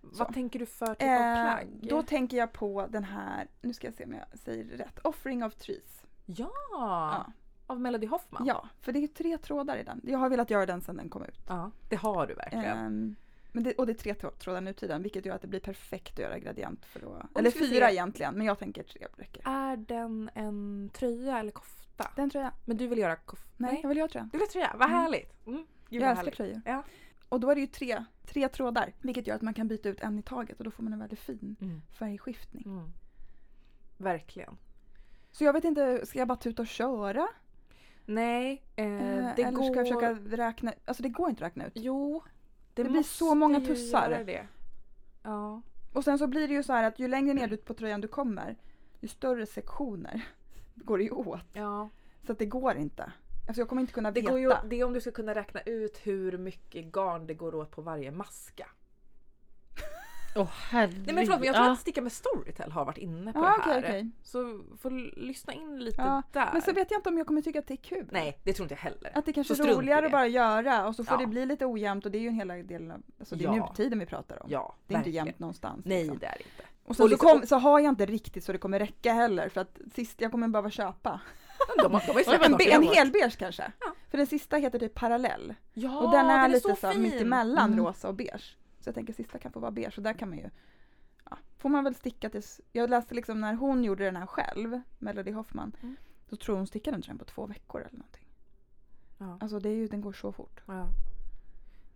Vad Så. tänker du för typ Eh, av plagg? då tänker jag på den här, nu ska jag se om jag säger rätt. Offering of Trees. Ja, Ja. av Melody Hoffman. Ja, för det är tre trådar i den. Jag har velat göra den sedan den kom ut. Ja, det har du verkligen. Ehm, men det, och det är tre trå- trådar nu tiden, vilket gör att det blir perfekt att göra gradient för då. Eller fyra se. egentligen, men jag tänker tre räcker. Är den en tröja eller kofta? Den tror jag. Men du vill göra kofta? Nej, jag vill göra tröja. Du vill ha tröja? Vad Mm. härligt! Mm. Gud, Jag älskar härligt. tröjor. Ja. Och då är det ju tre, tre trådar, vilket gör att man kan byta ut en i taget och då får man en väldigt fin Mm. färgskiftning. Mm. Verkligen. Så jag vet inte, ska jag bara tuta och köra? Nej, eh, Eh, det eller går... ska jag försöka räkna, alltså det går inte att räkna ut. Jo, Det blir måste så många ju tussar. göra Det. Ja. Och sen så blir det ju så här att ju längre ner ut på tröjan du kommer, ju större sektioner går det ju åt. ja. Så att det går inte. Alltså jag kommer inte kunna Det, veta. går ju, det är om du ska kunna räkna ut hur mycket garn det går åt på varje maska. Åh herregud. Nej men förlåt men jag tror Ja. att Sticka med Storytel har varit inne på Ja, det här. okej. Så får lyssna in lite Ja, där. Men så vet jag inte om jag kommer tycka att det är kul. Nej, det tror inte jag heller. Att det kanske Så är roligare att bara göra och så får det bli lite ojämnt och det är ju en hela del av, alltså det är nutiden vi pratar om. Ja, det är inte verkligen. jämnt någonstans. Nej liksom. det är det inte. Och sen Och så, liksom- kom, så har jag inte riktigt så det kommer räcka heller för att sist jag kommer behöva köpa. De, har- de har En, en hel beige kanske. Ja. För den sista heter typ parallell. Ja, och den är, lite så så, mittemellan Mm. rosa och beige. Så jag tänker sista kan få vara beige och där kan man ju ja, Får man väl sticka tills, jag läste liksom när hon gjorde den här själv, Melody Hoffman, Mm. då tror hon stickade den på två veckor eller någonting. Ja. Alltså det är ju, den går så fort. Ja.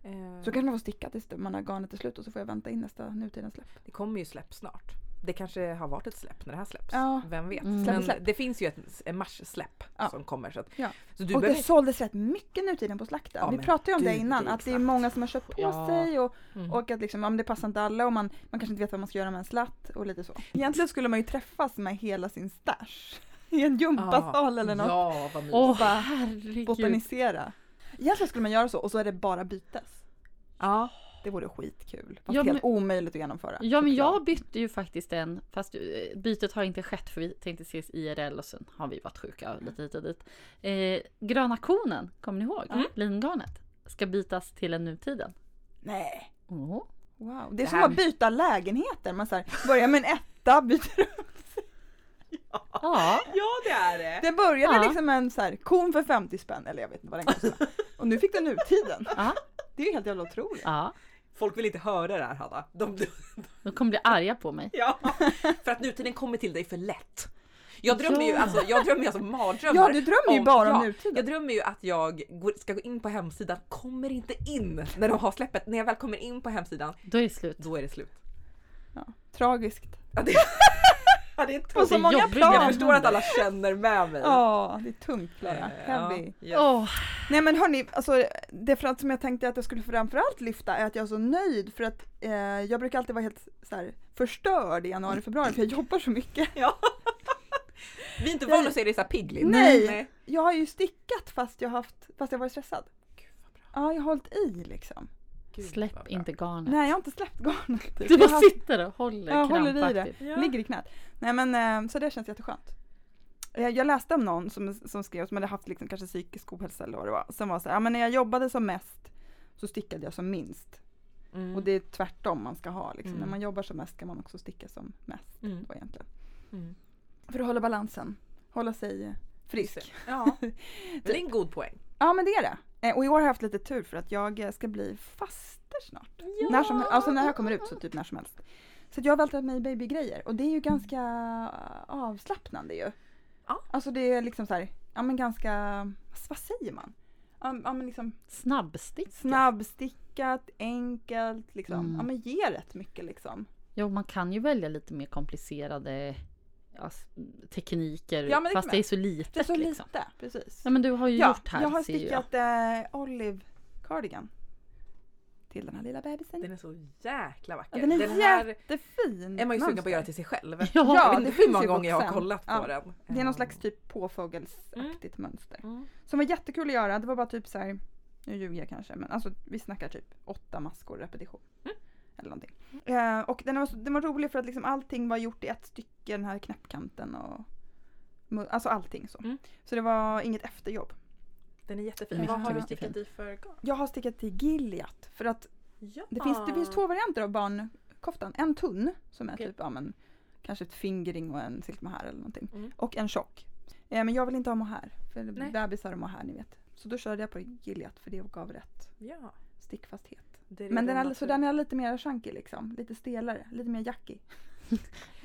Eh, Så kan man få sticka tills man har garnet är slut och så får jag vänta in nästa nutidens släpp. Det kommer ju släpp snart. Det kanske har varit ett släpp när det här släpps. Ja. Vem vet. Mm. Men släpp. det finns ju ett, mars-släpp Ja. som kommer. Så, att, Ja. så du och det behöver... såldes rätt mycket nutiden på slakten. Ja, Vi pratade ju om det innan, det att det är många som har köpt på Ja. sig och, Mm. och att liksom, ja, men det passar inte alla och man, man kanske inte vet vad man ska göra med en slatt och lite så. Egentligen skulle man ju träffas med hela sin stash i en gympasal eller något. Ja, vad mysigt. Åh bara. Botanisera. Egentligen skulle man göra så och så är det bara bytes. Ja. Det vore skitkul. Fast Ja, helt men- omöjligt att genomföra. Ja men jag bytte ju faktiskt en, fast eh, bytet har inte skett för vi tänkte ses IRL och sen har vi varit sjuka lite hit och dit. Eh, gröna konen, kommer ni ihåg? Mm. Lingarnet. Ska bytas till en nutiden. Nej. Oh. Wow. Det är Det som att byta lägenheter. Man så här, börjar med en etta, byter Ja, ja, det är det. Det började Ja. liksom med en så här, kon för 50 spänn, eller jag vet inte vad den kostade. Och nu fick den nutiden. ja, Det är ju helt jävla otroligt. ja. Folk vill inte höra det här Hanna. De, de, De kommer bli arga på mig. ja. För att nutiden kommer till dig för lätt. Jag drömmer ju Ja. alltså, jag drömmer ju alltså mardrömmar. Ja, du drömmer ju om- bara om ja, nutiden. Jag drömmer ju att jag går, ska gå in på hemsidan, kommer inte in när de har släppet. När jag väl kommer in på hemsidan, Då är det slut. då är det slut. Ja, tragiskt. Ja, det, Ja, det är På så tungt. många plan. Jag förstår att alla känner med mig. Ja, det är tungt Klara. Eh, Heavy. ja, yes. Åh, Nej men hörni, alltså, det för att som jag tänkte att jag skulle framförallt lyfta är att jag är så nöjd för att eh, jag brukar alltid vara helt så här, förstörd i januari, februari för jag jobbar så mycket. Ja. Vi är inte vana att se dig så här pigg Linn. Nej. Jag har ju stickat fast jag haft, fast jag varit stressad. Gud vad bra. Ja, jag har hållit i liksom. Gud, släpp inte garnet. Nej, jag har inte släppt garnet. Du bara har sitter och håller Jag håller i det. Ja. Ligger i knät. Nej men eh, så det känns jätteskönt. Eh, Jag läste om någon som, som skrev som hade haft liksom kanske psykisk ohälsa eller vad det var. Som var så här, ja men när jag jobbade som mest så stickade jag som minst. Mm. Och det är tvärtom man ska ha liksom. Mm. När man jobbar som mest ska man också sticka som mest. Mm. Då egentligen. Mm. För att hålla balansen. Hålla sig frisk. Ja, det är en god poäng. Ja men det är det. Eh, Och i år har jag haft lite tur för att jag eh, ska bli faster snart. När som, alltså när jag kommer ut så typ när som helst. Så jag har vältrat mig i babygrejer och det är ju ganska avslappnande ju. Ja. Alltså det är liksom så här, ja men ganska, vad säger man? Ja, ja men liksom Snabbstick. snabbstickat, enkelt, liksom. Mm. Ja men ger rätt mycket liksom. Jo, man kan ju välja lite mer komplicerade s- tekniker Ja, det fast det är så litet. Det är så liksom. lite, precis. Ja, men du har ju Ja, gjort här jag har stickat eh, Olive Cardigan. Till den här lilla bebisen. Den är så jäkla vacker. Ja, den är här jättefin. är man ju sugen på att göra till sig själv. Ja, jag ja, vet det inte hur många gånger jag har kollat på den. Det är någon slags typ påfågelsaktigt mönster. Mm. Som var jättekul att göra. Det var bara typ så här. nu ljuger jag kanske, men alltså vi snackar typ åtta maskor repetition. Mm. Eller någonting. Eh, och den var, så, den var rolig för att liksom allting var gjort i ett stycke, den här knäppkanten och Alltså allting så. Mm. Så det var inget efterjobb. Den är jättefin. Vad har du stickat i för garn? Jag har stickat till Gilead för att Ja. det finns, det finns två varianter av barnkoftan. En tunn som är Okej. typ, ja men kanske ett fingering och en silkmohair eller någonting. Mm. Och en tjock. Eh, men jag vill inte ha mohair. För Nej. bebisar och mohair ni vet. Så då körde jag på Gilead för det gav rätt Ja. stickfasthet. Men den är, så den är lite mer chunky liksom. Lite stelare, lite mer jackig.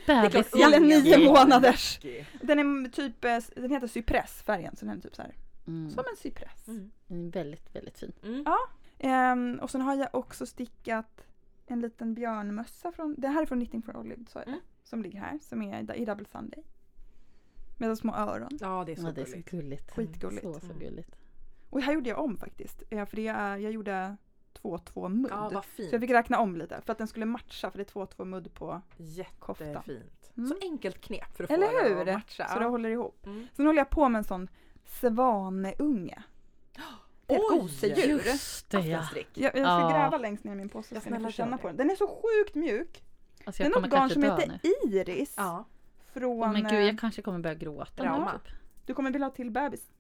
Bebisjacka. Eller nio månaders. Den är typ, eh, den heter cypress färgen så den är typ så här. Mm. Som en cypress. Mm. Väldigt, väldigt fin. Mm. Ja. Ehm, och sen har jag också stickat en liten björnmössa från, det här är från Knitting for Olive sa jag Mm. Som ligger här, som är i Double Sunday. Med de små öron. Ja, det är så Ja, det är så gulligt. gulligt. Skitgulligt. Så, så Mm. gulligt. Och här gjorde jag om faktiskt. För det är, jag gjorde 2-2 mudd. Ja, vad så jag fick räkna om lite för att den skulle matcha för det är 2-2 mudd på. Koftan. Jättefint. Mm. Så enkelt knep för att Eller få det hur? att matcha. Så det håller ihop. Mm. Sen håller jag på med en sån svaneunge. Det är ett gosedjur. Just det ja. Jag, jag ska Ja. gräva längst ner i min påse så ska ni snälla få känna på den. Den är så sjukt mjuk. Alltså Det är något kommer garn kanske som heter nu. Iris. Ja. Från, Åh, men gud, eh, jag kanske kommer börja gråta. nu. Typ. Du kommer vilja ha till bebis.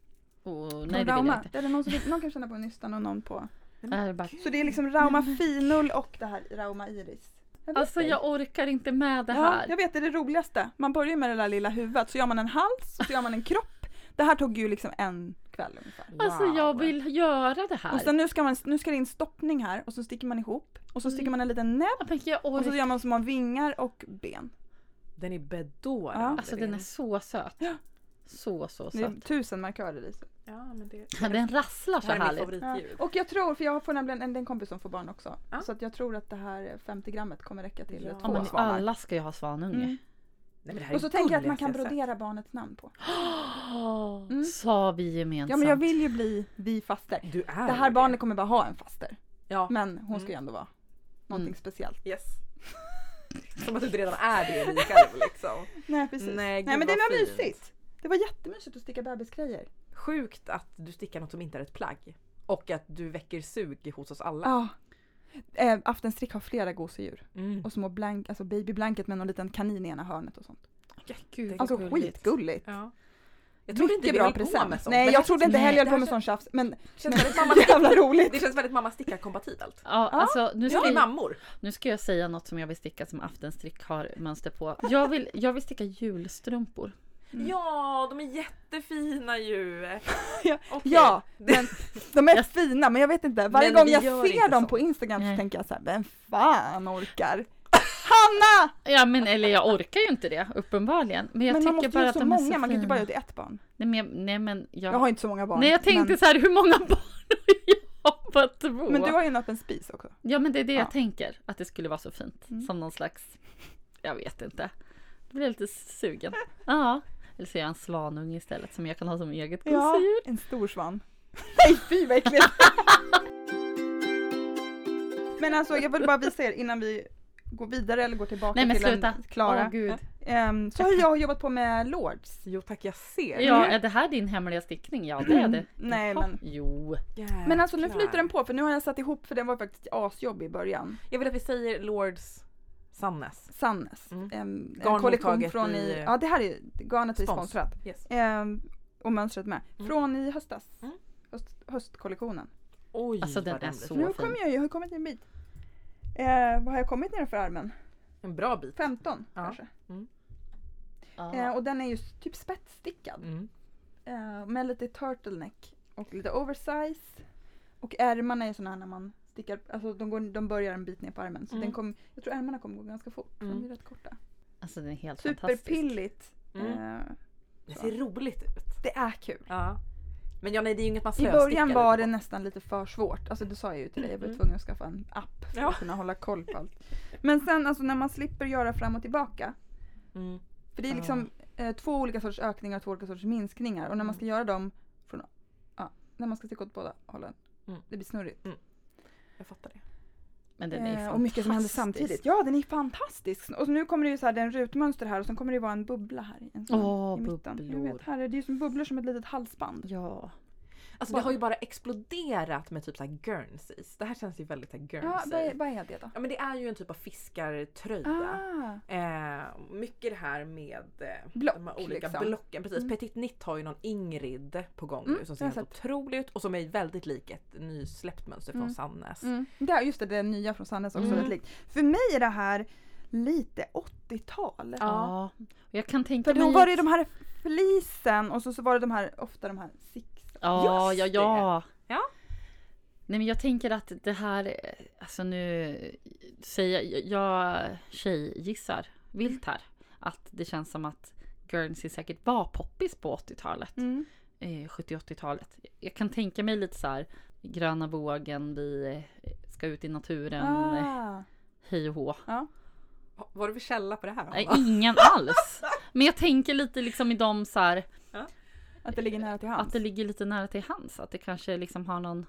Från nej, det vill jag inte. Är det någon, som, någon kan känna på nystan och någon på. Det här är bara... Så det är liksom Rauma finull och det här Rauma Iris. Jag Alltså jag orkar inte med det Ja, här. jag vet, det är det roligaste. Man börjar med det där lilla huvudet, så gör man en hals, och så gör man en kropp. Det här tog ju liksom en kväll ungefär. Alltså jag vill göra det här. Och sen nu ska, man, nu ska det in stoppning här och så sticker man ihop. Och så sticker man en liten näbb Ja, och så gör man små vingar och ben. Den är bedårande. Ja. Alltså den är så söt. Ja. Så så Det är söt. tusen markörer i. Ja, men det, Ja, den rasslar det så härligt. Ja. Och jag tror, för jag får nämligen en, en kompis som får barn också. Ja. Så att jag tror att det här 50 grammet kommer räcka till Ja. två Ja, men svanar. alla ska ju ha svanunge. Mm. Nej, det Och så tänker jag att man kan brodera barnets namn på. Mm. Sa vi gemensamt. Ja men jag vill ju bli vi faster. sett. Du är Det här ju barnet kommer bara ha en faster. Ja. Men hon ska Mm. ju ändå vara någonting Mm. speciellt. Yes. Som att du inte redan är det i dig själv liksom. Nej precis. Nej, Nej, men det var fint. mysigt. Det var jättemysigt att sticka bebisgrejer. Sjukt att du stickar något som inte är ett plagg. Och att du väcker sug hos oss alla. Ja. Eh, Aftenstrick har flera gosedjur. Mm. Och små blank, alltså babyblanket med någon liten kanin i ena hörnet och sånt. Gud, Alltså skitgulligt. Ja. Jag trodde inte vi bra höll på present. med sånt. Nej jag trodde inte heller jag höll på med sån tjafs men känns väldigt mamma, jävla roligt. det känns väldigt mamma stickar kompatibelt. Ja, alltså nu ska, är vi jag, mammor. nu ska jag säga något som jag vill sticka som aftenstrick har mönster på. Jag vill, jag vill sticka julstrumpor. Mm. Ja, de är jättefina ju. Ja, men de är fina men jag vet inte, varje Men gång jag ser inte dem så. på Instagram så Nej. tänker jag så här, vem fan orkar? Hanna! Ja men eller jag orkar ju inte det uppenbarligen. Men jag men man tycker bara att de är många, så man kan inte fina. bara göra ett barn. Nej men, nej, men jag, Jag har inte så många barn. Nej jag tänkte men, så här hur många barn har jag på två? men du har ju en öppen spis också. Ja men det är det Ja. jag tänker. Att det skulle vara så fint. Mm. Som någon slags, jag vet inte. Då blir jag lite sugen. Ja. Eller så är jag en svanunge istället som jag kan ha som eget Ja, gosedjur. en stor svan. Nej fy vad äckligt! Men alltså jag vill bara visa er innan vi går vidare eller går tillbaka Nej men till sluta. en Klara. Åh gud. Ehm, så har jag jobbat på med Lords. Jo tack, jag ser. Ja, är det här din hemliga stickning? Ja det är det. Nej, Jaha. men- Jo. Men alltså nu flyter den på för nu har jag satt ihop för den var faktiskt asjobbig i början. Jag vill att vi säger Lords Sannes. Sannes. Mm. Ehm, en kollektion från i, i- ja det här är, garnet är Spons. sponsrat. Yes. Ehm, och mönstret med. Mm. Från i höstas. Mm. Höst, höstkollektionen. Oj Alltså, den vad är så- nu fin. kommer jag ju, jag har kommit en bit. Eh, vad har jag kommit nedanför armen? En bra bit. 15 Ja. kanske. Ja. Eh, och den är ju typ spetsstickad. Mm. Eh, med lite turtleneck och lite oversize. Och ärmarna är såna här när man stickar, alltså de, går, de börjar en bit ner på armen. Så Mm. den kom, jag tror ärmarna kommer gå ganska fort, för de Mm. är rätt korta. Alltså den är helt fantastisk. Superpilligt. Mm. Eh, Det ser roligt ut. det är kul. Ja. Men ja, nej, det är ju inget man I början var det nästan lite för svårt. Alltså det sa jag ju till dig, jag var Mm. tvungen att skaffa en app för Ja. att kunna hålla koll på allt. Men sen alltså när man slipper göra fram och tillbaka. Mm. För det är liksom eh, två olika sorters ökningar och två olika sorters minskningar. Och när man ska göra dem från, ja, när man ska sticka åt båda hållen. Mm. Det blir snurrigt. Jag fattar det. Men den är Eh, fantastisk. och mycket som händer samtidigt. Ja den är fantastisk. Och nu kommer det ju så här, det är en rutmönster här och sen kommer det vara en bubbla här i, en sån, Åh, i mitten. Jag bubblor. vet, här är det ju som bubblor som ett litet halsband. Ja. Alltså det har ju bara exploderat med typ så här Guernseys. Det här känns ju väldigt så här Ja, Guernsey. vad är, det då? Ja men det är ju en typ av fiskartröja. Ah, Eh, mycket det här med eh, Block, de här olika liksom. blocken. Precis. Mm. Petit Nitt har ju någon Ingrid på gång Mm, nu som ser helt otroligt ut och som är väldigt lik ett nysläppt mönster från Mm. Sannes. mm. det, är- just det, det nya från Sannes också Mm. väldigt likt. För mig är det här lite 80-tal. Ja. Och jag kan tänka För mig... då var det de här flisen och så, så var det de här, ofta de här six. Ja, Just ja, ja. Ja. Nej men jag tänker att det här, alltså nu säger jag, jag tjejgissar vilt här. Att det känns som att Guernsey säkert var poppis på 80-talet. Mm. Eh, 70-80-talet. Jag kan tänka mig lite så här gröna vågen, vi eh, ska ut i naturen, Ah. hej och hå. Ja. Vad har du för källa på det här? Nej, ingen alls. Men jag tänker lite liksom i de så här, Att det ligger nära till hands. att det ligger lite nära till hands. Att det kanske liksom har någon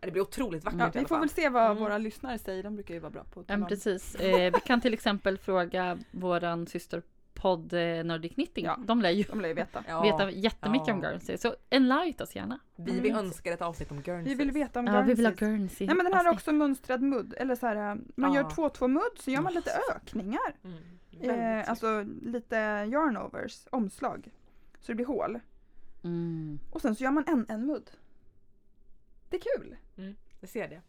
Det blir otroligt vackert ja, i vi får väl se vad Mm. våra lyssnare säger, de brukar ju vara bra på att om. precis. Eh, vi kan till exempel fråga våran systerpodd eh, Nordic Knitting. Ja. De lär ju De lär ju veta. Ja, veta jättemycket ja. om Guernsey. Så enlight oss gärna. Vi Mm. önska ett avsnitt om Guernsey. Vi vill veta om Ja, vi vill ha. Guernsey. Nej men den här är också mönstrad mudd, eller så här, man Ja. gör två två mudd så gör man lite ökningar. Mm. Eh, alltså lite yarnovers, omslag. Så det blir hål. Mm. Och sen så gör man en, en mudd. Det är kul. Det ser det.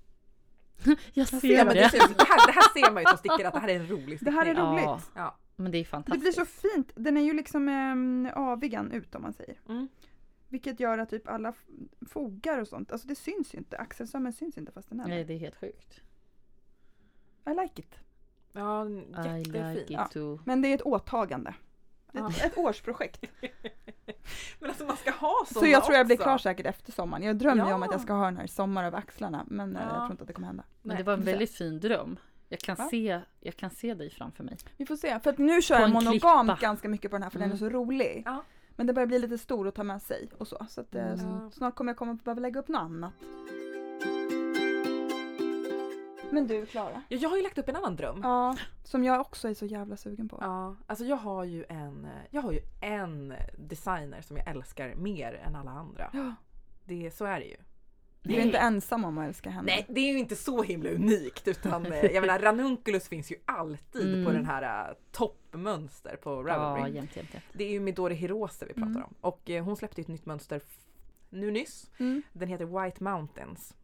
Jag ser ser det, det. ser, det, här, det här ser man ju som stickare att det här är en rolig Det här är stickning. roligt. Ja, men det är Det fantastiskt. blir så fint. Den är ju liksom eh, avigan ut om man säger. Mm. Vilket gör att typ alla fogar och sånt, alltså det syns ju inte. Axelsömmen syns inte fast den är Nej, det är helt sjukt. I like it. Ja, I jättefin. like Ja. Men det är ett åtagande. Ja. Ett, ett årsprojekt. Men alltså man ska ha Så såna jag tror jag blir också. klar säkert efter sommaren. Jag drömmer ju Ja. om att jag ska ha den här sommar över axlarna. Men eh, Ja. jag tror inte att det kommer hända. Men det var en väldigt fin dröm. Jag kan, se, jag kan se dig framför mig. Vi får se. För att nu kör jag monogamt klippa. ganska mycket på den här för den är Mm. så rolig. Ja. Men det börjar bli lite stor att ta med sig och så. Så att, eh, Mm. Ja. snart kommer jag komma att behöva lägga upp något annat. Men du Klara. Ja, jag har ju lagt upp en annan dröm. Ja, som jag också är så jävla sugen på. Ja, alltså jag har ju en, jag har ju en designer som jag älskar mer än alla andra. Ja, Det, så är det ju. Du är inte ensam om att älska henne. Nej, det är ju inte så himla unikt utan eh, jag menar Ranunculus finns ju alltid Mm. på den här uh, toppmönster på Ja, Ravelry. jämt, jämt, jämt. Det är ju Midori Hirose vi pratar Mm. om och eh, hon släppte ju ett nytt mönster nu nyss. Mm. Den heter White Mountains.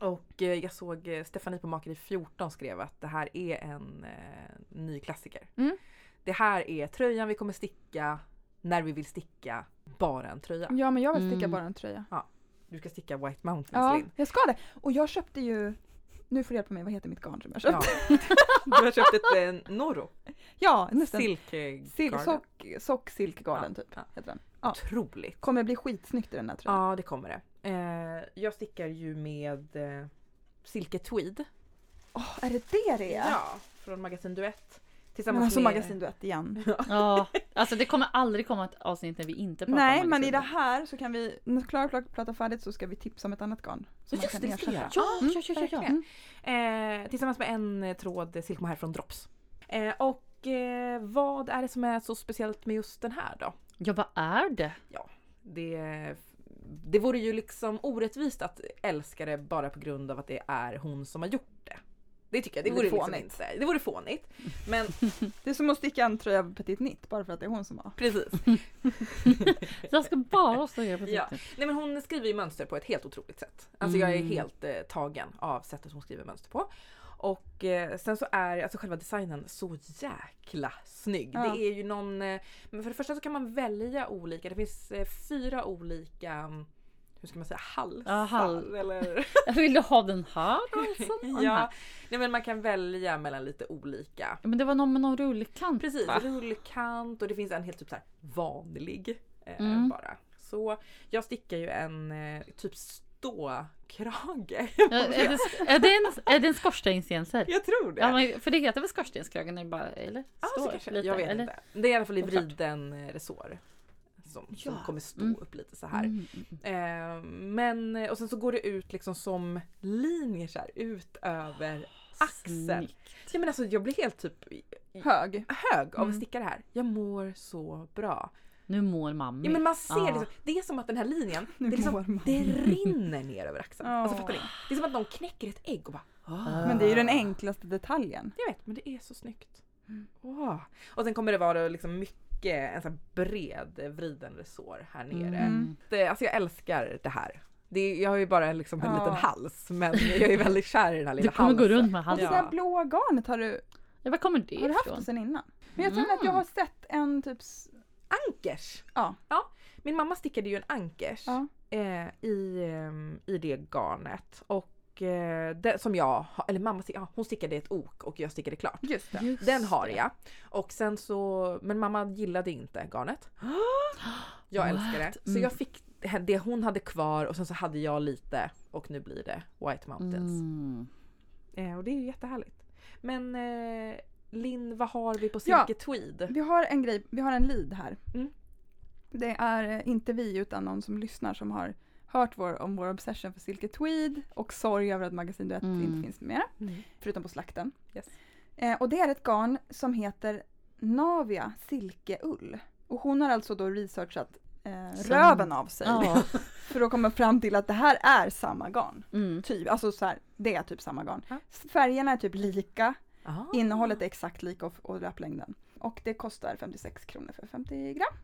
Och eh, jag såg eh, Stefanie på Makeri 14 skrev att det här är en eh, ny klassiker. Mm. Det här är tröjan vi kommer sticka när vi vill sticka bara en tröja. Ja men jag vill sticka Mm. bara en tröja. Du ska sticka White Mountains Ja, Linn. jag ska det. Och jag köpte ju, nu får du hjälpa mig, vad heter mitt garn som jag köpte? Ja. Du har köpt ett eh, Noro. Ja, nästan. Silk eh, Sil- sock, sock Silk Garden typ. ja. Heter den. Ja. Otroligt. Kommer bli skitsnyggt i den här tröjan. Ja det kommer det. Eh, jag stickar ju med eh, Silke Tweed. Åh, är det det det är? Ja, från magasin Duett. Tillsammans Men alltså med... magasinduett igen. Ja, alltså det kommer aldrig komma ett avsnitt när vi inte pratar Nej om men i det här så kan vi, när Klara pl- pratar färdigt så ska vi tipsa om ett annat garn. Som Just man det, kan det ersätta. Ja, Mm, ja, ja, ja, ja. Eh, tillsammans med en eh, tråd silkmohair från Drops. Eh, och eh, vad är det som är så speciellt med just den här då? Ja, vad är det? Det, det vore ju liksom orättvist att älska det bara på grund av att det är hon som har gjort det. Det tycker jag, det Det vore är liksom fånigt. inte, det vore fånigt. Men Det är som att sticka en tröja över Petit Nitt bara för att det är hon som har. precis. Jag ska bara här på Ja. titeln. Nej men hon skriver ju mönster på ett helt otroligt sätt. Alltså jag är Mm. helt eh, tagen av sättet hon skriver mönster på. Och eh, sen så är alltså själva designen så jäkla snygg. Ja. Det är ju någon, eh, men för det första så kan man välja olika, det finns eh, fyra olika mm, hur ska man säga, halsar? Ja, hal- eller? Vill du ha den här halsen? Den ja, här? nej men man kan välja mellan lite olika. Ja, Men det var någon med någon rullkant Precis, va? rullkant och det finns en helt typ så vanlig eh, Mm. bara. Så jag stickar ju en eh, typ ståkrage. Är, det, är, det en, är det en skorstensjänser? jag tror det. Ja, men, för det heter väl skorstenskragen? Bara, eller? Står kanske. lite, jag vet eller? inte. Det är i alla fall i vriden eh, resår. Som, som Ja. kommer stå Mm. upp lite så här. Eh, men, och sen så går det ut liksom som linjer så här ut över axeln. Snyggt. Ja, men alltså, jag blir helt typ Hög. hög av att sticka det här. Jag mår så bra. Nu mår mamma. Ja, men man ser liksom, det är som att den här linjen, det, Nu är liksom, det rinner ner över axeln. Ja. Alltså, fattar ni? Det är som att någon knäcker ett ägg och bara "Ah." Men det är ju den enklaste detaljen. Jag vet, men det är så snyggt. Mm. Åh. Och sen kommer det vara liksom mycket, en sån här bred vriden resår här nere. Mm. Det, alltså jag älskar det här. Det är, jag har ju bara liksom en Ja. liten hals men jag är väldigt kär i den här lilla Du kommer halsen. gå runt med Och halsen. det där blåa garnet har du, Ja, var kommer det har du haft det sen innan? Men jag tror att jag Mm. har sett en typ, Ankers! ja. Min mamma stickade ju en ankers ja. eh, i, ehm, i det garnet. Och det, som jag, eller mamma ja, hon stickade ett ok och jag stickade klart. Just det. Just Den har jag. Och sen så, men mamma gillade inte garnet. Jag älskar det. Så Mm. jag fick det hon hade kvar och sen så hade jag lite och nu blir det White Mountains. Mm. Eh, och det är ju jättehärligt. Men eh, Linn, vad har vi på Ja. Silke Tweed? Vi har en grej, vi har en lead här. Mm. Det är eh, inte vi utan någon som lyssnar som har hört vår, om vår obsession för Silke Tweed och sorg över att Magasin Duett Mm. inte finns mer, Mm. förutom på slakten. Yes. Eh, och det är ett garn som heter Navia Silkeull. Och hon har alltså då researchat eh, röven av sig Ja. för att komma fram till att det här är samma garn. Mm. Typ, alltså så här, det är typ samma garn. Ja. Färgerna är typ lika, Aha. innehållet är exakt lika och, och löplängden. Och det kostar 56 kronor för 50 gram.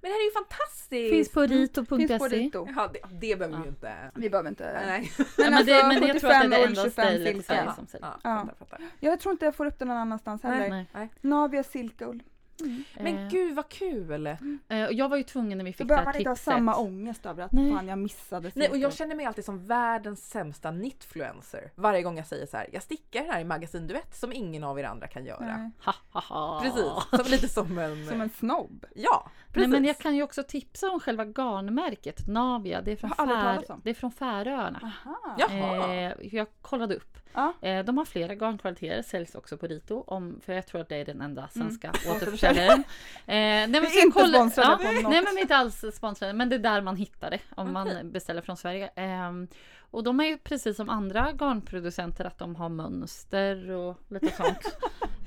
Men det här är ju fantastiskt! Finns på Finns på rito.se. Rito. Ja, det, det behöver vi Ja. ju inte... Vi behöver inte... Nej. Ja, Men, men, det, alltså, men jag tror att det är 75 det enda 25 stället Ja. som säljer. Ja, Ja. Jag tror inte jag får upp den någon annanstans heller. Nej. Nej. Navia Silkeull. Mm. Men Eh, gud vad kul! eh, och jag var ju tvungen när vi Då fick det behöver här man inte ha tipset. samma ångest över att Nej. fan jag missade Nej och jag känner mig alltid som världens sämsta knitfluencer varje gång jag säger så här. jag stickar här i magasinduett som ingen av er andra kan göra. Nej. Ha, ha, ha. Precis, som, lite som en... Som en snobb. Ja, Nej, precis. men jag kan ju också tipsa om själva garnmärket Navia. Det är från, Fär, det är från Färöarna. Aha. Jaha. Eh, jag kollade upp. Ja. Eh, de har flera garnkvaliteter, säljs också på Rito. Om, för jag tror att det är den enda svenska Mm. återförsäljaren. Eh, nej, men Vi är inte kolla- sponsrade ja, på något. Nej men vi är inte alls sponsrade men det är där man hittar det om Okej. man beställer från Sverige. Ehm, och de är ju precis som andra garnproducenter att de har mönster och lite sånt.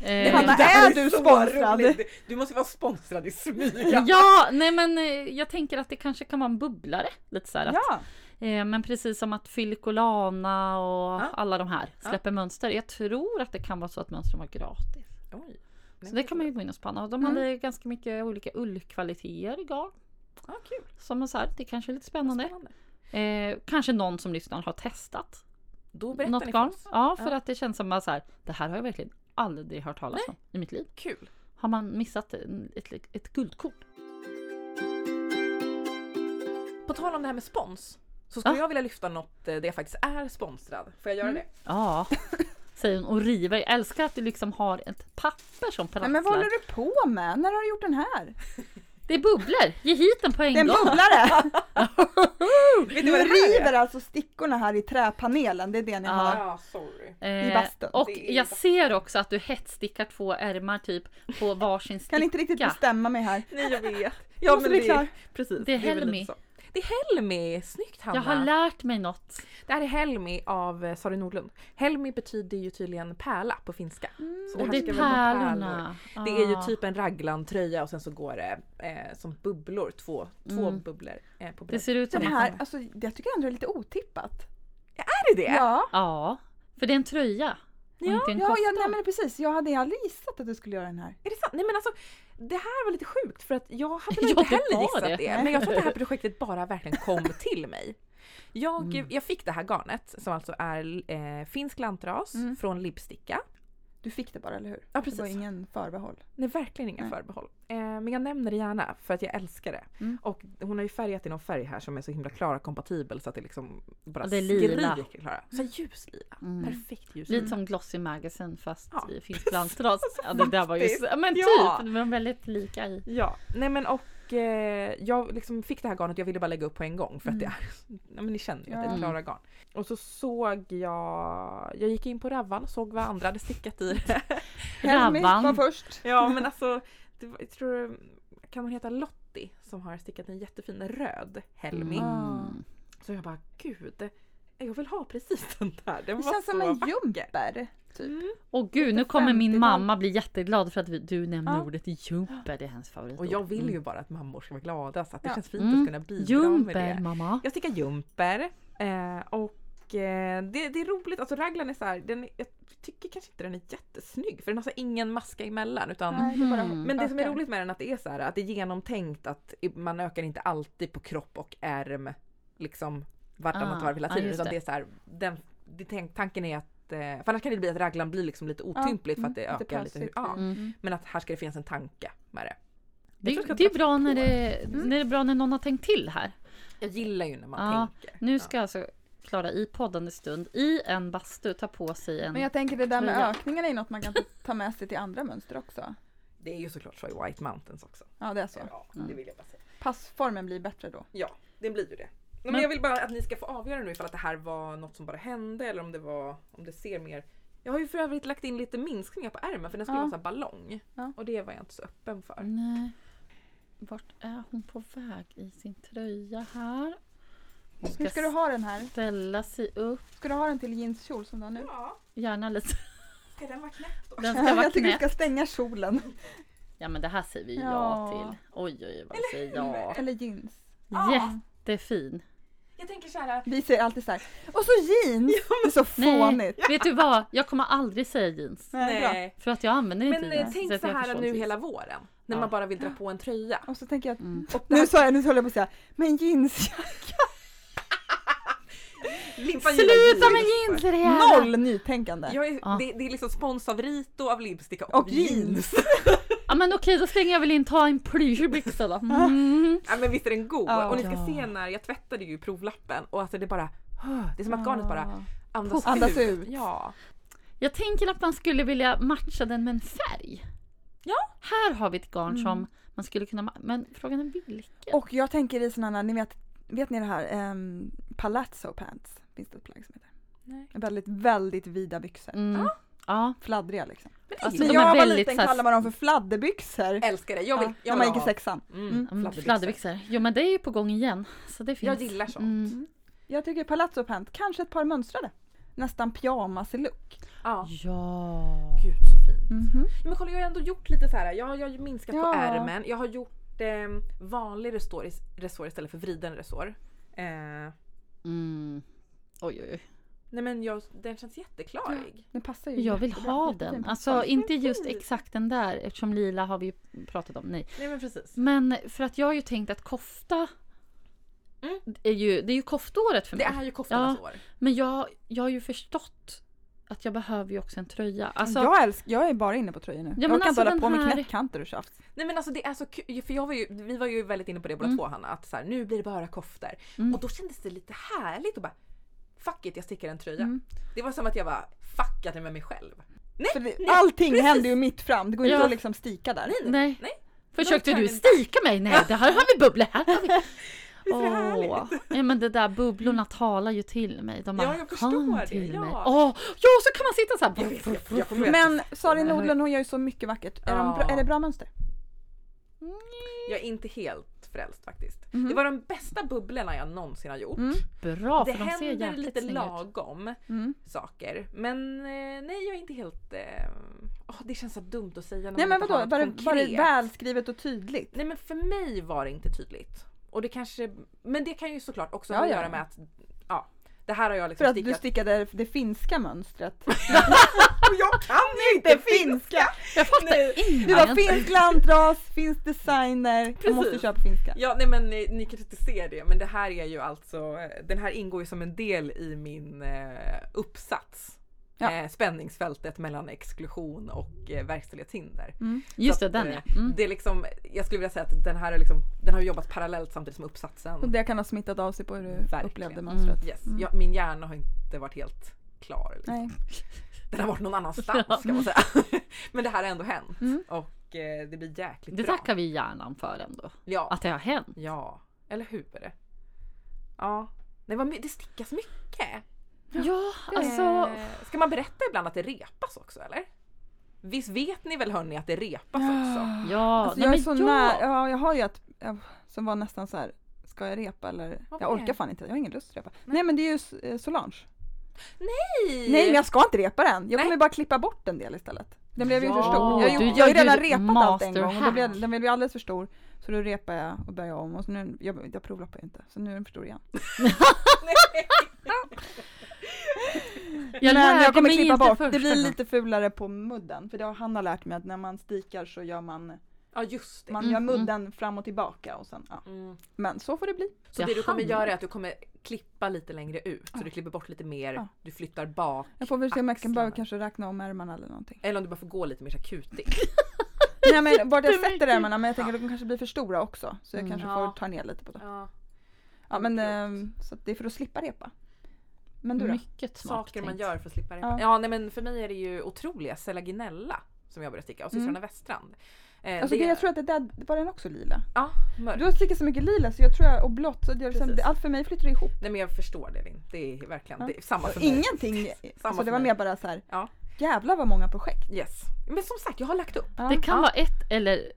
Eh, Hanna, är du sponsrad? roligt. Du måste vara sponsrad i smyg. Ja, nej men eh, jag tänker att det kanske kan vara en bubblare. Lite så här att, Ja. Eh, men precis som att Filicolana och Ja. alla de här släpper mönster. Jag tror att det kan vara så att mönstren var gratis. Oj. Så det kan man ju gå in och spanna. Och de Mm. hade ganska mycket olika ullkvaliteter i garn. Ja, kul. Som så här, det kanske är lite spännande. Spännande. Eh, kanske någon som lyssnar har testat Då berättar något ni garn. Ja, för Ja. att det känns som att så här, det här har jag verkligen aldrig hört talas om i mitt liv. Kul. Har man missat ett, ett guldkorn? På tal om det här med spons. Så skulle Ja. jag vilja lyfta något eh, där jag faktiskt är sponsrad. Får jag göra Mm. det? Ja, säger hon och river. Jag älskar att du liksom har ett papper som prasslar. men vad håller du på med? När har du gjort den här? Det är bubblor! Ge hit den på en Det är en gång! bubblare! Vet vad här river alltså stickorna här i träpanelen, det är det ni Ja. har. Ja, sorry. I Eh, bastun. och i jag bastun. ser också att du hetsstickar två ärmar typ på varsin sticka. Kan inte riktigt bestämma mig här. Nej jag vet. Ja, men det klar. är precis. Det är Helmi. Det är Helmi! Snyggt Hanna! Jag har lärt mig något. Det här är Helmi av eh, Sari Nordlund. Helmi betyder ju tydligen pärla på finska. Så Och här det är pärlorna. Det är ju Ah. typ en raglantröja och sen så går det eh, som bubblor, två, två Mm. bubblor eh, på Det ser ut som Den en här, alltså jag tycker ändå det är lite otippat. Är det det? Ja, Ja, för det är en tröja. Ja, inte en ja, kofta. ja nej, men precis. Jag hade aldrig gissat att du skulle göra den här. Är det sant? Nej men alltså det här var lite sjukt för att jag hade Ja, nog inte heller gissat det. det. Men jag tror att det här projektet bara verkligen kom till mig. Jag, Mm. jag fick det här garnet som alltså är eh, finsk lantras Mm. från Lipsticka. Du fick det bara, eller hur? Ja Det var precis. ingen förbehåll. Nej verkligen inga Nej. förbehåll. Eh, men jag nämner det gärna för att jag älskar det. Mm. Och hon har ju färgat i någon färg här som är så himla klara kompatibel så att det liksom bara det är lila. skriker Klara. Så ljuslila. Mm. Perfekt ljuslila. Lite som Glossy Magazine fast Ja. i finsk. Ja, det där var ju men typ, Ja. de var väldigt lika i. Ja, nej men och eh, jag liksom fick det här garnet jag ville bara lägga upp på en gång för att det är, ja men ni känner ju att det är ett. Klara garn. Och så såg jag, jag gick in på Ravvan såg vad andra hade stickat i det. Rabban. var först. ja men alltså, det var, jag tror, kan hon heta Lottie som har stickat en jättefin röd Helmi. Mm. Så jag bara gud, jag vill ha precis den där. Den Det känns som en jumper. Typ. Mm. Och gud, nu kommer min 50-tal. mamma bli jätteglad för att vi, du nämner Ja. ordet jumper. Det är hennes favoritord. Och jag vill ju Mm. bara att mammor ska vara glada så att det Ja. känns fint Mm. att kunna bidra med Jumper, det. mamma. Jag stickar jumper eh, och eh, det, det är roligt, alltså raglan är så här, den, jag tycker kanske inte den är jättesnygg för den har så ingen maska emellan utan Nej, det bara Mhm. men det som är roligt med den är att det är så här att det är genomtänkt att man ökar inte alltid på kropp och ärm liksom vartannat Ah, varv hela ja, tiden just utan det. det är så här, den, det, tänk- tanken är att eh, för annars kan det bli att raglan blir liksom lite otympligt för att det Mm, ökar lite. plötsligt. Ja, Mm. men att här ska det finnas en tanke med det. Det, det är bra när det, Mm. när det är bra när någon har tänkt till här. Jag gillar ju när man Ja, tänker. Nu ska alltså Klara i poddande stund i en bastu ta på sig en... Men jag tänker det där med Tröja. ökningarna är något man kan ta med sig till andra mönster också. Det är ju såklart så i White Mountains också. Ja, det är så. Ja, det vill jag bara säga. Passformen blir bättre då. Ja, det blir ju det. Men, Men- jag vill bara att ni ska få avgöra nu ifall att det här var något som bara hände eller om det var, om det ser mer jag har ju för övrigt lagt in lite minskningar på ärmen för den skulle Ja. vara här ballong. Ja. Och det var jag inte så öppen för. Nej. Vart är hon på väg i sin tröja här? Hon Hur ska du ha den här? ställa sig upp. Ska du ha den till jeanskjol som du har nu? Ja, Gärna lite. ska den vara knäpp då? Den ska vara jag tycker du knäpp. ska stänga kjolen. Ja men det här säger vi ja, Ja. till. Oj oj vad vi säger ja. Eller jeans. Ja. Jättefin. Jag tänker så här. Vi säger alltid så här. Och så jeans! Det är så Nej, fånigt. vet du vad? Jag kommer aldrig säga jeans. Nej. Nej. För att jag använder inte Men eh, jeans. tänk att så jag här nu jeans. hela våren. När Ja. man bara vill dra på en tröja. Och så tänker jag att, Mm. Nu här, sa jag, nu höll jag på att säga, men jeansjacka. Limpan Sluta med jeans. jeans är det Noll nytänkande. Jag är, Ja. det, det är liksom spons av Rito, av Lipsticka och, Och av jeans. Ja men okej då slänger jag väl in ta en plyschbyxa då. Mm. Ja men visst är den god? Ja. Och ni ska Ja. se när jag tvättade ju provlappen och alltså det bara det är som att garnet bara andas, Andas ut. ut. Ja. Jag tänker att man skulle vilja matcha den med en färg. Ja. Här har vi ett garn Mm. som man skulle kunna Men frågan är vilken? Och jag tänker i sådana, ni vet, vet ni det här, um, palazzo pants, finns det ett plagg som heter. Nej. Väldigt, väldigt vida byxor. Mm. Ja. Fladdriga liksom. Alltså, När de jag är var väldigt liten så här- kallade man dem för fladderbyxor. Älskar det. Jag vill, Ja, jag när vill man gick i ha. sexan. Mm, Mm. Mm, fladderbyxor. fladderbyxor. Jo men det är ju på gång igen. Så det finns. Jag gillar sånt. Mm. Jag tycker palazzo pant, kanske ett par mönstrade. Nästan pyjamas look. Ja. Ja. Gud så fin. Mhm. Men kolla jag har ändå gjort lite så här. Jag har, jag har minskat på Ja. ärmen. Jag har gjort eh, vanlig resår, resår istället för vriden resår. Eh, Mm. Oj oj oj. Nej men jag, den känns jätteklarig. Den passar ju Jag vill ha den. passar. Alltså inte just exakt den där eftersom lila har vi ju pratat om. Nej. Nej men precis. Men för att jag har ju tänkt att kofta Mm. är ju, det är ju koftåret för Det mig. är ju koftornas Ja. år. Men jag, jag har ju förstått att jag behöver ju också en tröja. Alltså, jag, älsk, jag är bara inne på tröjor nu. men jag orkar alltså inte hålla den på med här- knäppkanter och tjafs. Nej men alltså det är så kul, för jag var ju, vi var ju väldigt inne på det båda Mm. två Hanna, att så här, nu blir det bara koftor. Mm. Och då kändes det lite härligt att bara fuck it jag stickar en tröja. Mm. Det var som att jag bara fuckade med mig själv. Nej, För det, nej, allting precis. händer ju mitt fram, det går inte Ja. att liksom stika där. Nej, nej. nej. nej. Försökte du stika mig? Nej, det här har vi bubblor. Här har vi. Visst är det härligt? Åh, ja, men det där bubblorna talar ju till mig. De Ja, bara, jag förstår det, till ja. mig. Åh, ja, så kan man sitta så här. Jag vet, jag, jag Men Sari Nordlund hon gör ju så mycket vackert. Är, de bra, Ja. är det bra mönster? jag är inte helt frälst faktiskt. Mhm. Det var de bästa bubblorna jag någonsin har gjort. Mm. Bra, det för de ser händer lite lagom Mm. saker. Men eh, nej, jag är inte helt... Åh, det känns så dumt att säga när Nej man men inte vadå, har var det, var det konkret. välskrivet och tydligt? Nej men för mig var det inte tydligt. Och det kanske, men det kan ju såklart också Ja, ha att ja. göra med att, ja, det här har jag För liksom att du stickat. stickade det finska mönstret. Och jag kan ju inte finska! Jag fattar ingenting. Du var finsk lantras, finsk designer, du måste Precis. köpa finska. Ja nej men ni, ni kanske inte ser det men det här är ju alltså, den här ingår ju som en del i min eh, uppsats. Ja. Eh, spänningsfältet mellan exklusion och eh, verkställighetshinder. Mm. Just det, den eh, ja. Mm. Det är liksom, jag skulle vilja säga att den här är liksom, den har jobbat parallellt samtidigt som Och uppsatsen. det kan ha smittat av sig på hur du Verkligen. upplevde mönstret. Yes. Mm. Ja, min hjärna har inte varit helt klar. Liksom. Nej. Den har varit någon annanstans ska man säga. Men det här har ändå hänt. Mm. Och eh, det blir jäkligt Det bra. tackar vi hjärnan för ändå. Ja. Att det har hänt. ja, eller hur? Ja. Nej, det stickas mycket. Ja, alltså. Eh, ska man berätta ibland att det repas också eller? Visst vet ni väl hörni att det repas också? Ja, Alltså nej, jag är så ja. nära, ja jag har ju ett ja, som var nästan så här. ska jag repa eller? Vad Jag orkar det? fan inte, jag har ingen lust att repa. Nej, men det är ju eh, Solange. Nej! Nej men jag ska inte repa den, jag Nej. kommer bara klippa bort en del istället. Den blev ju Ja, för stor. Jag, har du gjort, jag har ju ju redan repat allt en gång och blev, den blev ju alldeles för stor. Så då repar jag och börjar om och så nu, jag, jag provloppar ju inte, så nu är den för stor igen. Jag men jag kommer klippa bort, det blir lite fulare på mudden. För det har Hanna lärt mig att när man stikar så gör man, Ja just det. man Mm, gör mm. mudden fram och tillbaka och sen, ja. Mm. Men så får det bli. Så det du kommer göra är att du kommer klippa lite längre ut. Så Ja. du klipper bort lite mer, Ja. du flyttar bak. Jag får väl se om jag kan behöva kanske räkna om ärmarna eller någonting. Eller om du bara får gå lite mer så här kutig. Nej men vart jag sätter ärmarna men jag tänker att de kanske blir för stora också. Så jag Mm. kanske Ja. får ta ner lite på det. Ja. Ja men ehm, så att det är för att slippa repa. Men du då? Mycket smart Saker man tänkt. gör för att slippa repa. Ja. Ja. nej men för mig är det ju otroliga Selaginella som jag började sticka och systrarna Mm. Weststrand. Eh, Alltså det, jag tror att det där, var den också lila? Ja, mörk. Du har stickat så mycket lila så jag tror jag, och blått, så liksom, allt för mig flyttar ihop. Nej men jag förstår det Linn. Det är verkligen Ja. det är samma för mig. Ingenting, alltså för det var mer bara så här. Ja. Jävlar vad många projekt. Yes. Men som sagt jag har lagt upp. Det kan Ja. vara ett eller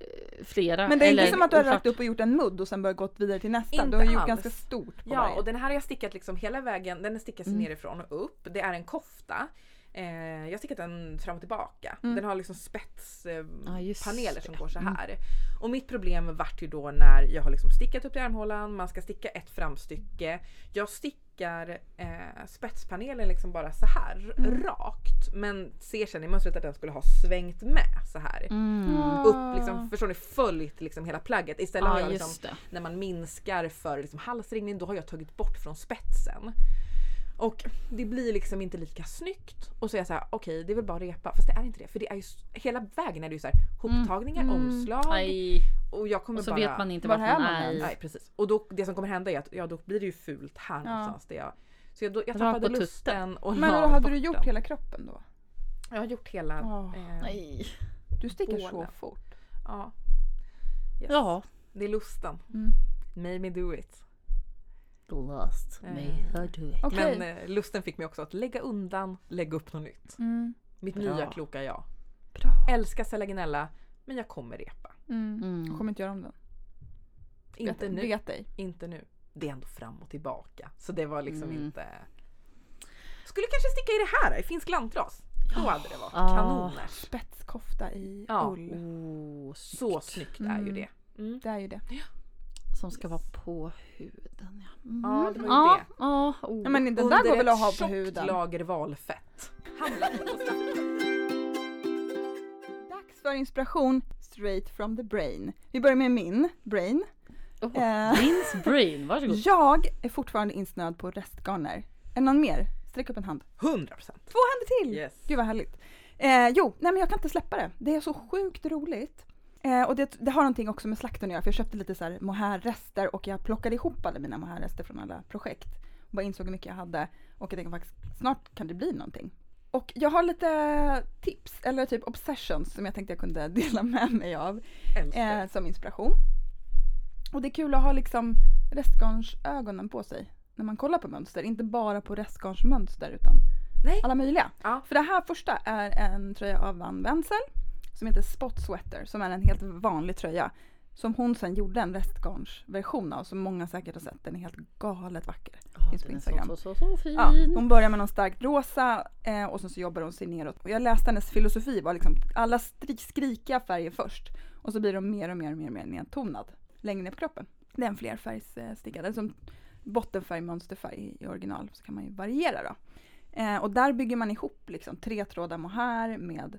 flera. Men det är eller inte som att du har oklart. lagt upp och gjort en mudd och sen börjat gått vidare till nästa. Inte du har gjort alls. ganska stort på Ja varje. och den här har jag stickat liksom hela vägen. Den är stickad Mm. nerifrån och upp. Det är en kofta. Eh, jag har stickat den fram och tillbaka. Mm. Den har liksom spetspaneler eh, det. som går så här. Och mitt problem vart ju då när jag har liksom stickat upp i armhålan, man ska sticka ett framstycke. Jag stickar eh, spetspanelen liksom bara så här Mm. rakt. Men ser sen i mönstret att den skulle ha svängt med så här. Mm. Ah. Upp liksom, förstår ni? Följt liksom hela plagget. Istället har Ja, jag liksom när man minskar för liksom halsringning då har jag tagit bort från spetsen. Och det blir liksom inte lika snyggt. Och så är jag såhär, okej det är väl bara repa. Fast det är inte det. För det är ju, hela vägen är det ju såhär hoptagningar, Mm. omslag. Aj. Och jag kommer Och så bara... vet man inte Var vart är man är. Nej precis. Och då, det som kommer hända är att ja, då blir det ju fult här Ja. någonstans. Där jag, så jag, då, jag tappade lusten och Men då hade du gjort den. hela kroppen då? Jag har gjort hela... Åh. eh, Nej. Du stickar så fort. ja. Yes. Ja. Det är lusten. Mm. Made me do it. May her do it. Okej. Men eh, lusten fick mig också att lägga undan, lägga upp något nytt. Mm. Mitt Bra. nya kloka jag. Bra. Älskar Selaginella, men jag kommer repa. Mm. Mm. Jag kommer inte göra om den. Inte vet, nu. Vet dig. Inte nu. Det är ändå fram och tillbaka. Så det var liksom Mm. inte... Skulle kanske sticka i det här, i finsk lantras. Då hade det varit Ah. kanoner. Spetskofta i Ja. ull. Oh, Så snyggt är ju Mm. det. Mm. Det är ju det. Som ska vara på huden. Ja, mm. Ja, det var ju ja, det. Ja, oh. Men den där Under går väl ett att ha på huden? lager valfett. Dags för inspiration straight from the brain. Vi börjar med min brain. Oh, Eh. Min's brain, varsågod. Jag är fortfarande insnöad på restgarner. Är det någon mer? Sträck upp en hand. 100 procent. Två händer till! Yes. Gud vad härligt. Eh, jo, nej men jag kan inte släppa det. Det är så sjukt roligt. Eh, och det, det har någonting också med slakten att göra för jag köpte lite så här mohairrester och jag plockade ihop alla mina mohairrester från alla projekt. Och bara insåg hur mycket jag hade och jag tänkte faktiskt snart kan det bli någonting. och jag har lite tips, eller typ obsessions som jag tänkte jag kunde dela med mig av eh, som inspiration. Och det är kul att ha liksom restgarnsögonen på sig när man kollar på mönster. Inte bara på restgarnsmönster utan Nej. alla möjliga. Ja. För det här första är en tröja av Van Wenzel som heter Spot Sweater som är en helt vanlig tröja. Som hon sen gjorde en restgarnsversion av som många säkert har sett. Den är helt galet vacker. Ja, Finns på Instagram. Så, så, så, fin. Ja, hon börjar med någon starkt rosa eh, och sen så jobbar hon sig neråt. Och jag läste hennes filosofi var liksom alla stri- skrikiga färger först och så blir de mer och mer och mer, och mer nedtonad längre ner på kroppen. Det är en flerfärgsstickad, eller som bottenfärg, mönsterfärg i original så kan man ju variera då. Eh, och där bygger man ihop liksom tre trådar mohair med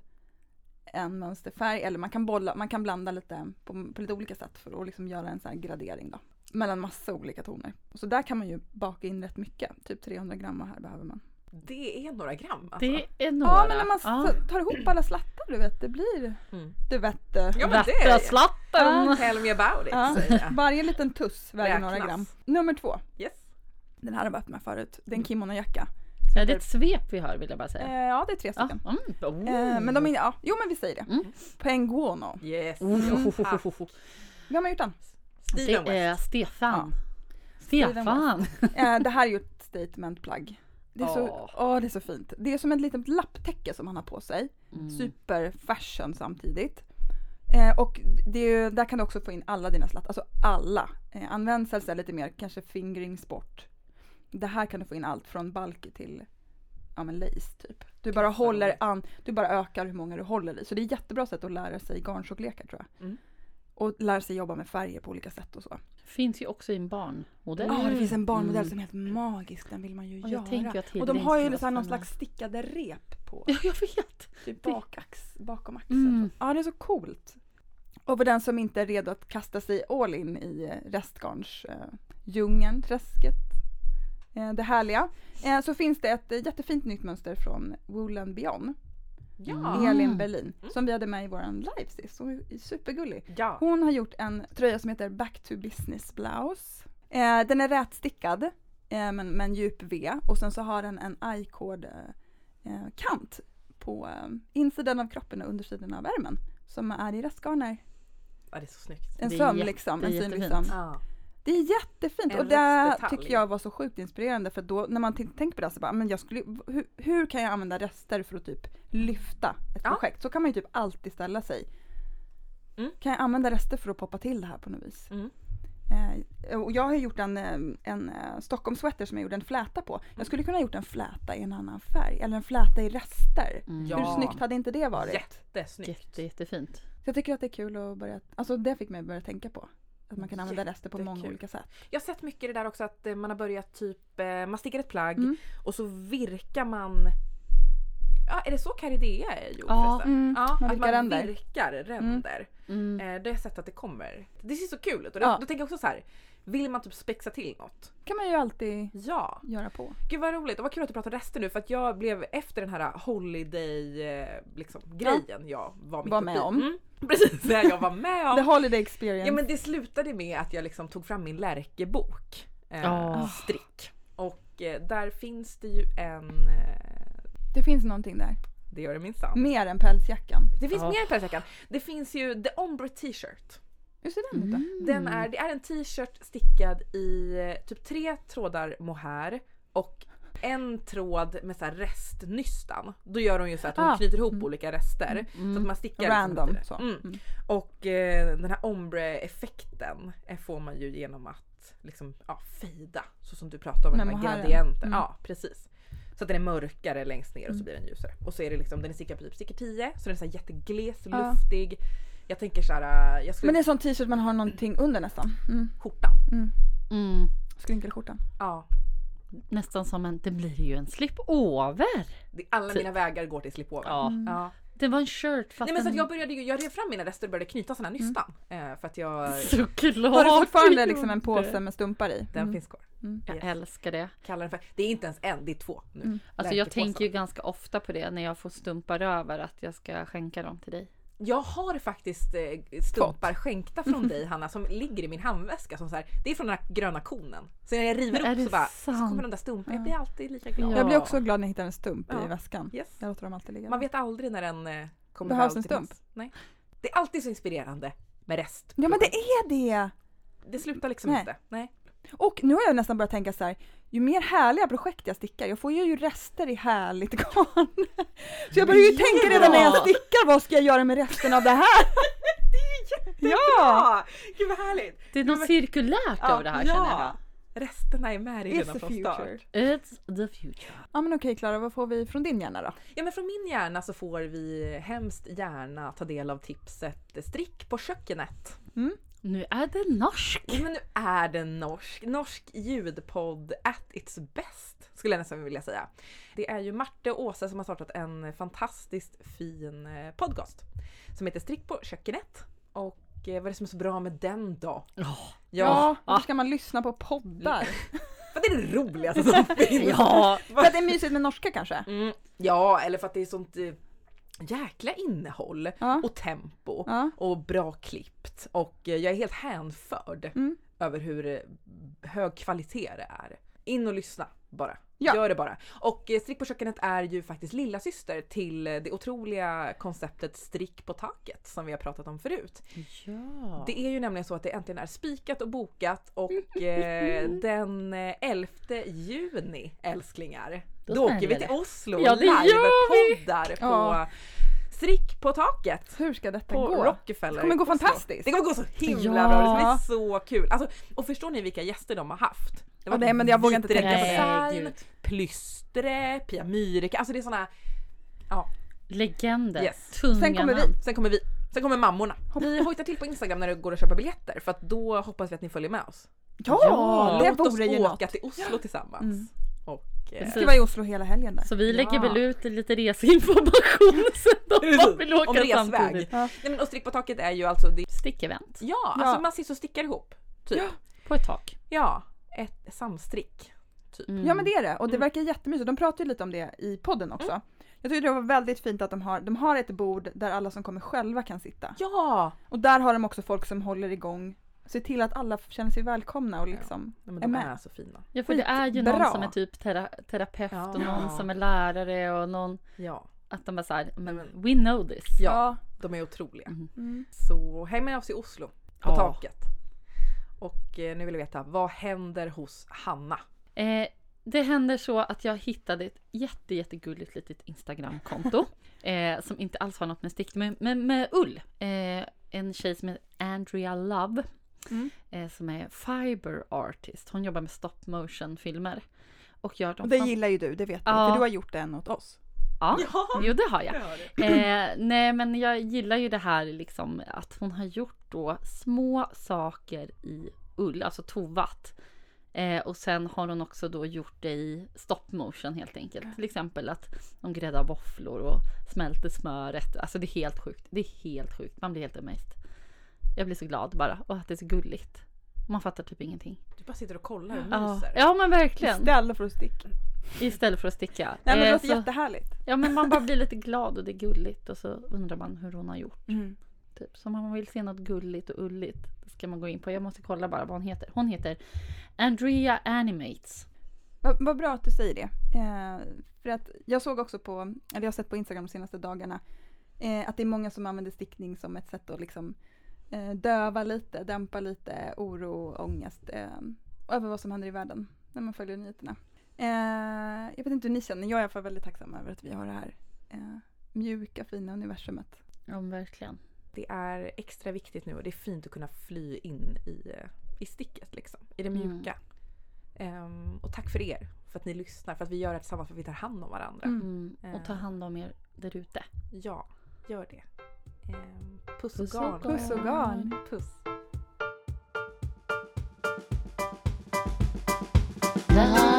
en mönsterfärg eller man kan, bolla, man kan blanda lite på, på lite olika sätt för att liksom göra en sån här gradering då. Mellan massa olika toner. Och så där kan man ju baka in rätt mycket, typ 300 gram här behöver man. Det är några gram alltså. Det är några. Ja men när man s- tar ihop alla slattar du vet, det blir, Mm. du vet. eh, Ja men det Västra är slatten. Tell me about it Ja. säger jag. Varje liten tuss väger några gram. Nummer två, Yes. den här har vi öppnat förut, det är en kimono-jacka. Ja, det är ett svep vi har vill jag bara Eh, säga. ja det är tre Ja. stycken. Mm. Oh. Eh, men de är, ja, jo men vi säger det. Mm. Penguono. Yes. Oh. Vem har gjort den? Steven Det är West. Stefan. Steven Stefan. Eh, det här är ju ett statementplagg. Det är, så, åh, det är så fint. Det är som ett litet lapptäcke som han har på sig. Mm. Super fashion samtidigt. Eh, och det är ju, där kan du också få in alla dina slattar, alltså alla. Eh, använd lite mer kanske fingering sport. Det här kan du få in allt från bulky till ja, men lace typ. Du bara vad håller an, du bara ökar hur många du håller i. Så det är ett jättebra sätt att lära sig garntjocklekar tror jag. Mm. Och lära sig jobba med färger på olika sätt och så. Finns ju också i en barnmodell. Ja, det finns en barnmodell Mm. som är helt magisk, den vill man ju Och jag göra. och de har ju här någon slags stickade rep på. Ja, jag vet. Typ bakax, bakom axeln. Mm. Ja, det är så coolt. Och för den som inte är redo att kasta sig all in i eh, restgarns eh, djungeln, träsket, det härliga, eh, så finns det ett eh, jättefint nytt mönster från Wool and Beyond, Ja. Elin Berlin, Mm. som vi hade med i våran live sist. Hon är supergullig. Ja. Hon har gjort en tröja som heter Back to Business Blouse. Eh, den är rätstickad eh, men med en djup V och sen så har den en I-cord eh, eh, kant på eh, insidan av kroppen och undersidan av ärmen som är i restgarner. ja, det är så snyggt. En söm liksom, en synlig söm. Ja. Det är jättefint En och det tycker jag var så sjukt inspirerande för då när man t- tänker på det så bara, men jag skulle, hur, hur kan jag använda rester för att typ lyfta ett Ja. projekt? Så kan man ju typ alltid ställa sig. Mm. Kan jag använda rester för att poppa till det här på något vis? Mm. Eh, och jag har gjort en, eh, en eh, Stockholmssweater som jag gjorde en fläta på. Jag skulle kunna ha gjort en fläta i en annan färg eller en fläta i rester. Mm. Ja. Hur snyggt hade inte det varit? Jättesnyggt. Jätte, jättefint. Så jag tycker att det är kul att börja, alltså det fick mig att börja tänka på. Att man kan använda rester på många olika sätt. Jag har sett mycket det där också att eh, man har börjat typ, eh, man stickar ett plagg Mm. och så virkar man Ja, är det så Caridea är gjort Ja, mm, ja, man att man ränder. virkar ränder. Mm. Eh, det har jag sett att det kommer. Det ser så kul ut och Ja. då tänker jag också så här. Vill man typ spexa till något? kan man ju alltid Ja. göra på. Gud vad roligt och vad kul att du pratar rester nu för att jag blev efter den här holiday eh, liksom, grejen jag var Var med i. om. Mm, precis, det jag var med om. The Holiday Experience. Ja men det slutade med att jag liksom tog fram min lärkebok. Eh, Ja. Strick. Och eh, där finns det ju en... Eh, Det finns någonting där. det gör det minsann. Mer än pälsjackan. Det finns Ja. mer i pälsjackan. Det finns ju The Ombre t-shirt. Hur ser den ut då? Mm. Den är, det är en t-shirt stickad i eh, typ tre trådar mohair och en tråd med så här restnystan. Då gör hon ju så att hon Ah. knyter ihop Mm. olika rester. Så att man stickar liksom Random. Så. Mm. Mm. Och eh, den här ombre-effekten eh, får man ju genom att liksom, ja, fejda. Så som du pratade om med Med de här gradienten. Mm. Ja precis. Så att den är mörkare längst ner och så Mm. blir den ljusare. Och så är det liksom, den är stickad på typ sticker 10 så den är så här jättegles, Ja. luftig. Jag tänker såhär, jag skulle... Men det är en sån t-shirt man har någonting under nästan. Mm. Skjortan. Mm. Mm. Skrynkelsskjortan. Ja. Nästan som en, det blir ju en slip-over. Alla Typ. mina vägar går till slipover. Ja. Mm. Ja. Det var en shirt fast Nej men så att jag började ju, jag rev fram mina rester och började knyta såna här nystan. Eh, för att jag, Såklart Har du fortfarande liksom en påse med stumpar i? den Mm. finns kvar. Mm. Jag Yes. älskar det. Kallar den för, det är inte ens en, det är två nu. Mm. Alltså jag tänker ju ganska ofta på det när jag får stumpar över att jag ska skänka dem till dig. Jag har faktiskt eh, stumpar skänkta från dig Hanna som ligger i min handväska. Som så här, det är från den här gröna konen. Så när jag river är upp så bara så kommer de där stumparna. Jag blir alltid lika glad. Ja. Jag blir också glad när jag hittar en stump Ja. i väskan. Yes. Jag låter dem alltid ligga Man vet aldrig när den eh, kommer Behövs en stump? Nej. Det är alltid så inspirerande med rest. Ja men det är det! Det slutar liksom Nej. inte. Nej. Och nu har jag nästan börjat tänka så här, ju mer härliga projekt jag stickar, jag får ju rester i härligt garn. Så jag börjar ju tänka redan när jag Ja. stickar, vad ska jag göra med resten av det här? Ja! Ja! Gud vad härligt! Det är något cirkulärt över det här ja. känner jag. Resterna är med It's redan från future. start. It's the future. Ja men okej Klara, vad får vi från din hjärna då? Ja men från min hjärna så får vi hemskt gärna ta del av tipset Strick på kökenet. Nu är det norsk. Ja, Men nu är det norsk. Norsk ljudpodd at its best skulle jag nästan vilja säga. Det är ju Marte och Åsa som har startat en fantastiskt fin eh, podcast som heter Strick på kökenet. Och eh, vad är det som är så bra med den då? Ja. Ja, varför ska man lyssna på poddar? För det är det roligaste som finns. Ja. För att det är mysigt med norska kanske? Mm, ja, eller för att det är sånt eh, jäkla innehåll Ja. och tempo Ja. och bra klippt. Och eh, jag är helt hänförd Mm. över hur eh, hög kvalitet det är. In och lyssna bara. Ja. Gör det bara. Och eh, Strick på kökenet är ju faktiskt lilla syster till det otroliga konceptet Strick på taket som vi har pratat om förut. Ja. Det är ju nämligen så att det äntligen är spikat och bokat och eh, den eh, 11 juni älsklingar, Då då, åker vi till det. Oslo Ja, och det livepoddar på Ja. Strick på taket. Hur ska detta På gå? Rockefeller. Det kommer gå Oslo. fantastiskt. Det kommer gå så himla Ja. bra, det ska bli så kul. Alltså, och förstår ni vilka gäster de har haft? Det Ja, nej, men jag vågar inte tänka på det. Design. Plystre, Pia Myrika, alltså det är såna ja, Legender. Yes. Tunga Sen kommer vi. Sen kommer vi. Sen kommer mammorna. Vi hojtar till på Instagram när det går att köpa biljetter för att då hoppas vi att ni följer med oss. Ja, Ja, det Låt oss vore ju åka något. till Oslo tillsammans. Mm. Och, Vi ska vara i Oslo hela helgen där. Så vi lägger Ja. väl ut lite reseinformation om vi vill Om åka resväg. samtidigt. Ja. Nej, men och Strick på taket är ju alltså, det, Stickevent. ja, Ja. alltså man sitter och stickar ihop. Typ. Ja. På ett tak. Ja, ett samstrick. Typ. Mm. Ja men det är det och det Mm. verkar jättemysigt. De pratar ju lite om det i podden också. Jag tycker det var väldigt fint att de har, de har ett bord där alla som kommer själva kan sitta. Ja! Och där har de också folk som håller igång, ser till att alla känner sig välkomna och liksom Nej, men är de med. är så fina. Ja för det är ju någon Skitbra. som är typ tera terapeut Ja. och någon som är lärare och någon Ja, att de är såhär, men we know this. ja. de är otroliga. Mm. Mm. Så häng med oss i Oslo på Ja. taket. Och eh, nu vill jag veta, vad händer hos Hanna? Eh, det händer så att jag hittade ett jätte, jättegulligt litet Instagramkonto. eh, som inte alls har något med stick, men med, med ull. Eh, en tjej som heter Andrea Love. Mm. Eh, som är fiber artist. Hon jobbar med stop motion filmer. Och gör Och dem det fan- gillar ju du, det vet du. För du har gjort en åt oss. Ja, Ja. jo det har jag. Ja, Eh, nej men jag gillar ju det här liksom att hon har gjort då små saker i ull, alltså tovat. Eh, och sen har hon också då gjort det i stop motion helt enkelt. Till exempel att de gräddar våfflor och smälter smöret. Alltså det är helt sjukt. Det är helt sjukt. Man blir helt amazed. Jag blir så glad bara och att det är så gulligt. Man fattar typ ingenting. Du bara sitter och kollar och Ja, myser. ja men verkligen. Istället för att sticka. Istället för att sticka. Nej men det Eh, låter så- jättehärligt. Ja men man bara blir lite glad och det är gulligt och så undrar man hur hon har gjort. Mm. Typ. Så om man vill se något gulligt och ulligt då ska man gå in på, jag måste kolla bara vad hon heter. Hon heter Andrea Animates. Vad, vad bra att du säger det. Eh, för att jag såg också på, eller jag har sett på Instagram de senaste dagarna, eh, att det är många som använder stickning som ett sätt att liksom döva lite, dämpa lite oro och ångest eh, över vad som händer i världen när man följer nyheterna. Eh, jag vet inte hur ni känner, jag är i alla fall väldigt tacksam över att vi har det här eh, mjuka fina universumet. Ja verkligen. Det är extra viktigt nu och det är fint att kunna fly in i, eh, i sticket liksom. I det Mm. mjuka. Ehm, och tack för er. För att ni lyssnar. För att vi gör det tillsammans. För att vi tar hand om varandra. Mm. Mm. Och ta hand om er där ute. Ja, gör det. Ehm, puss, Puss och garn. Puss och garn. Puss. La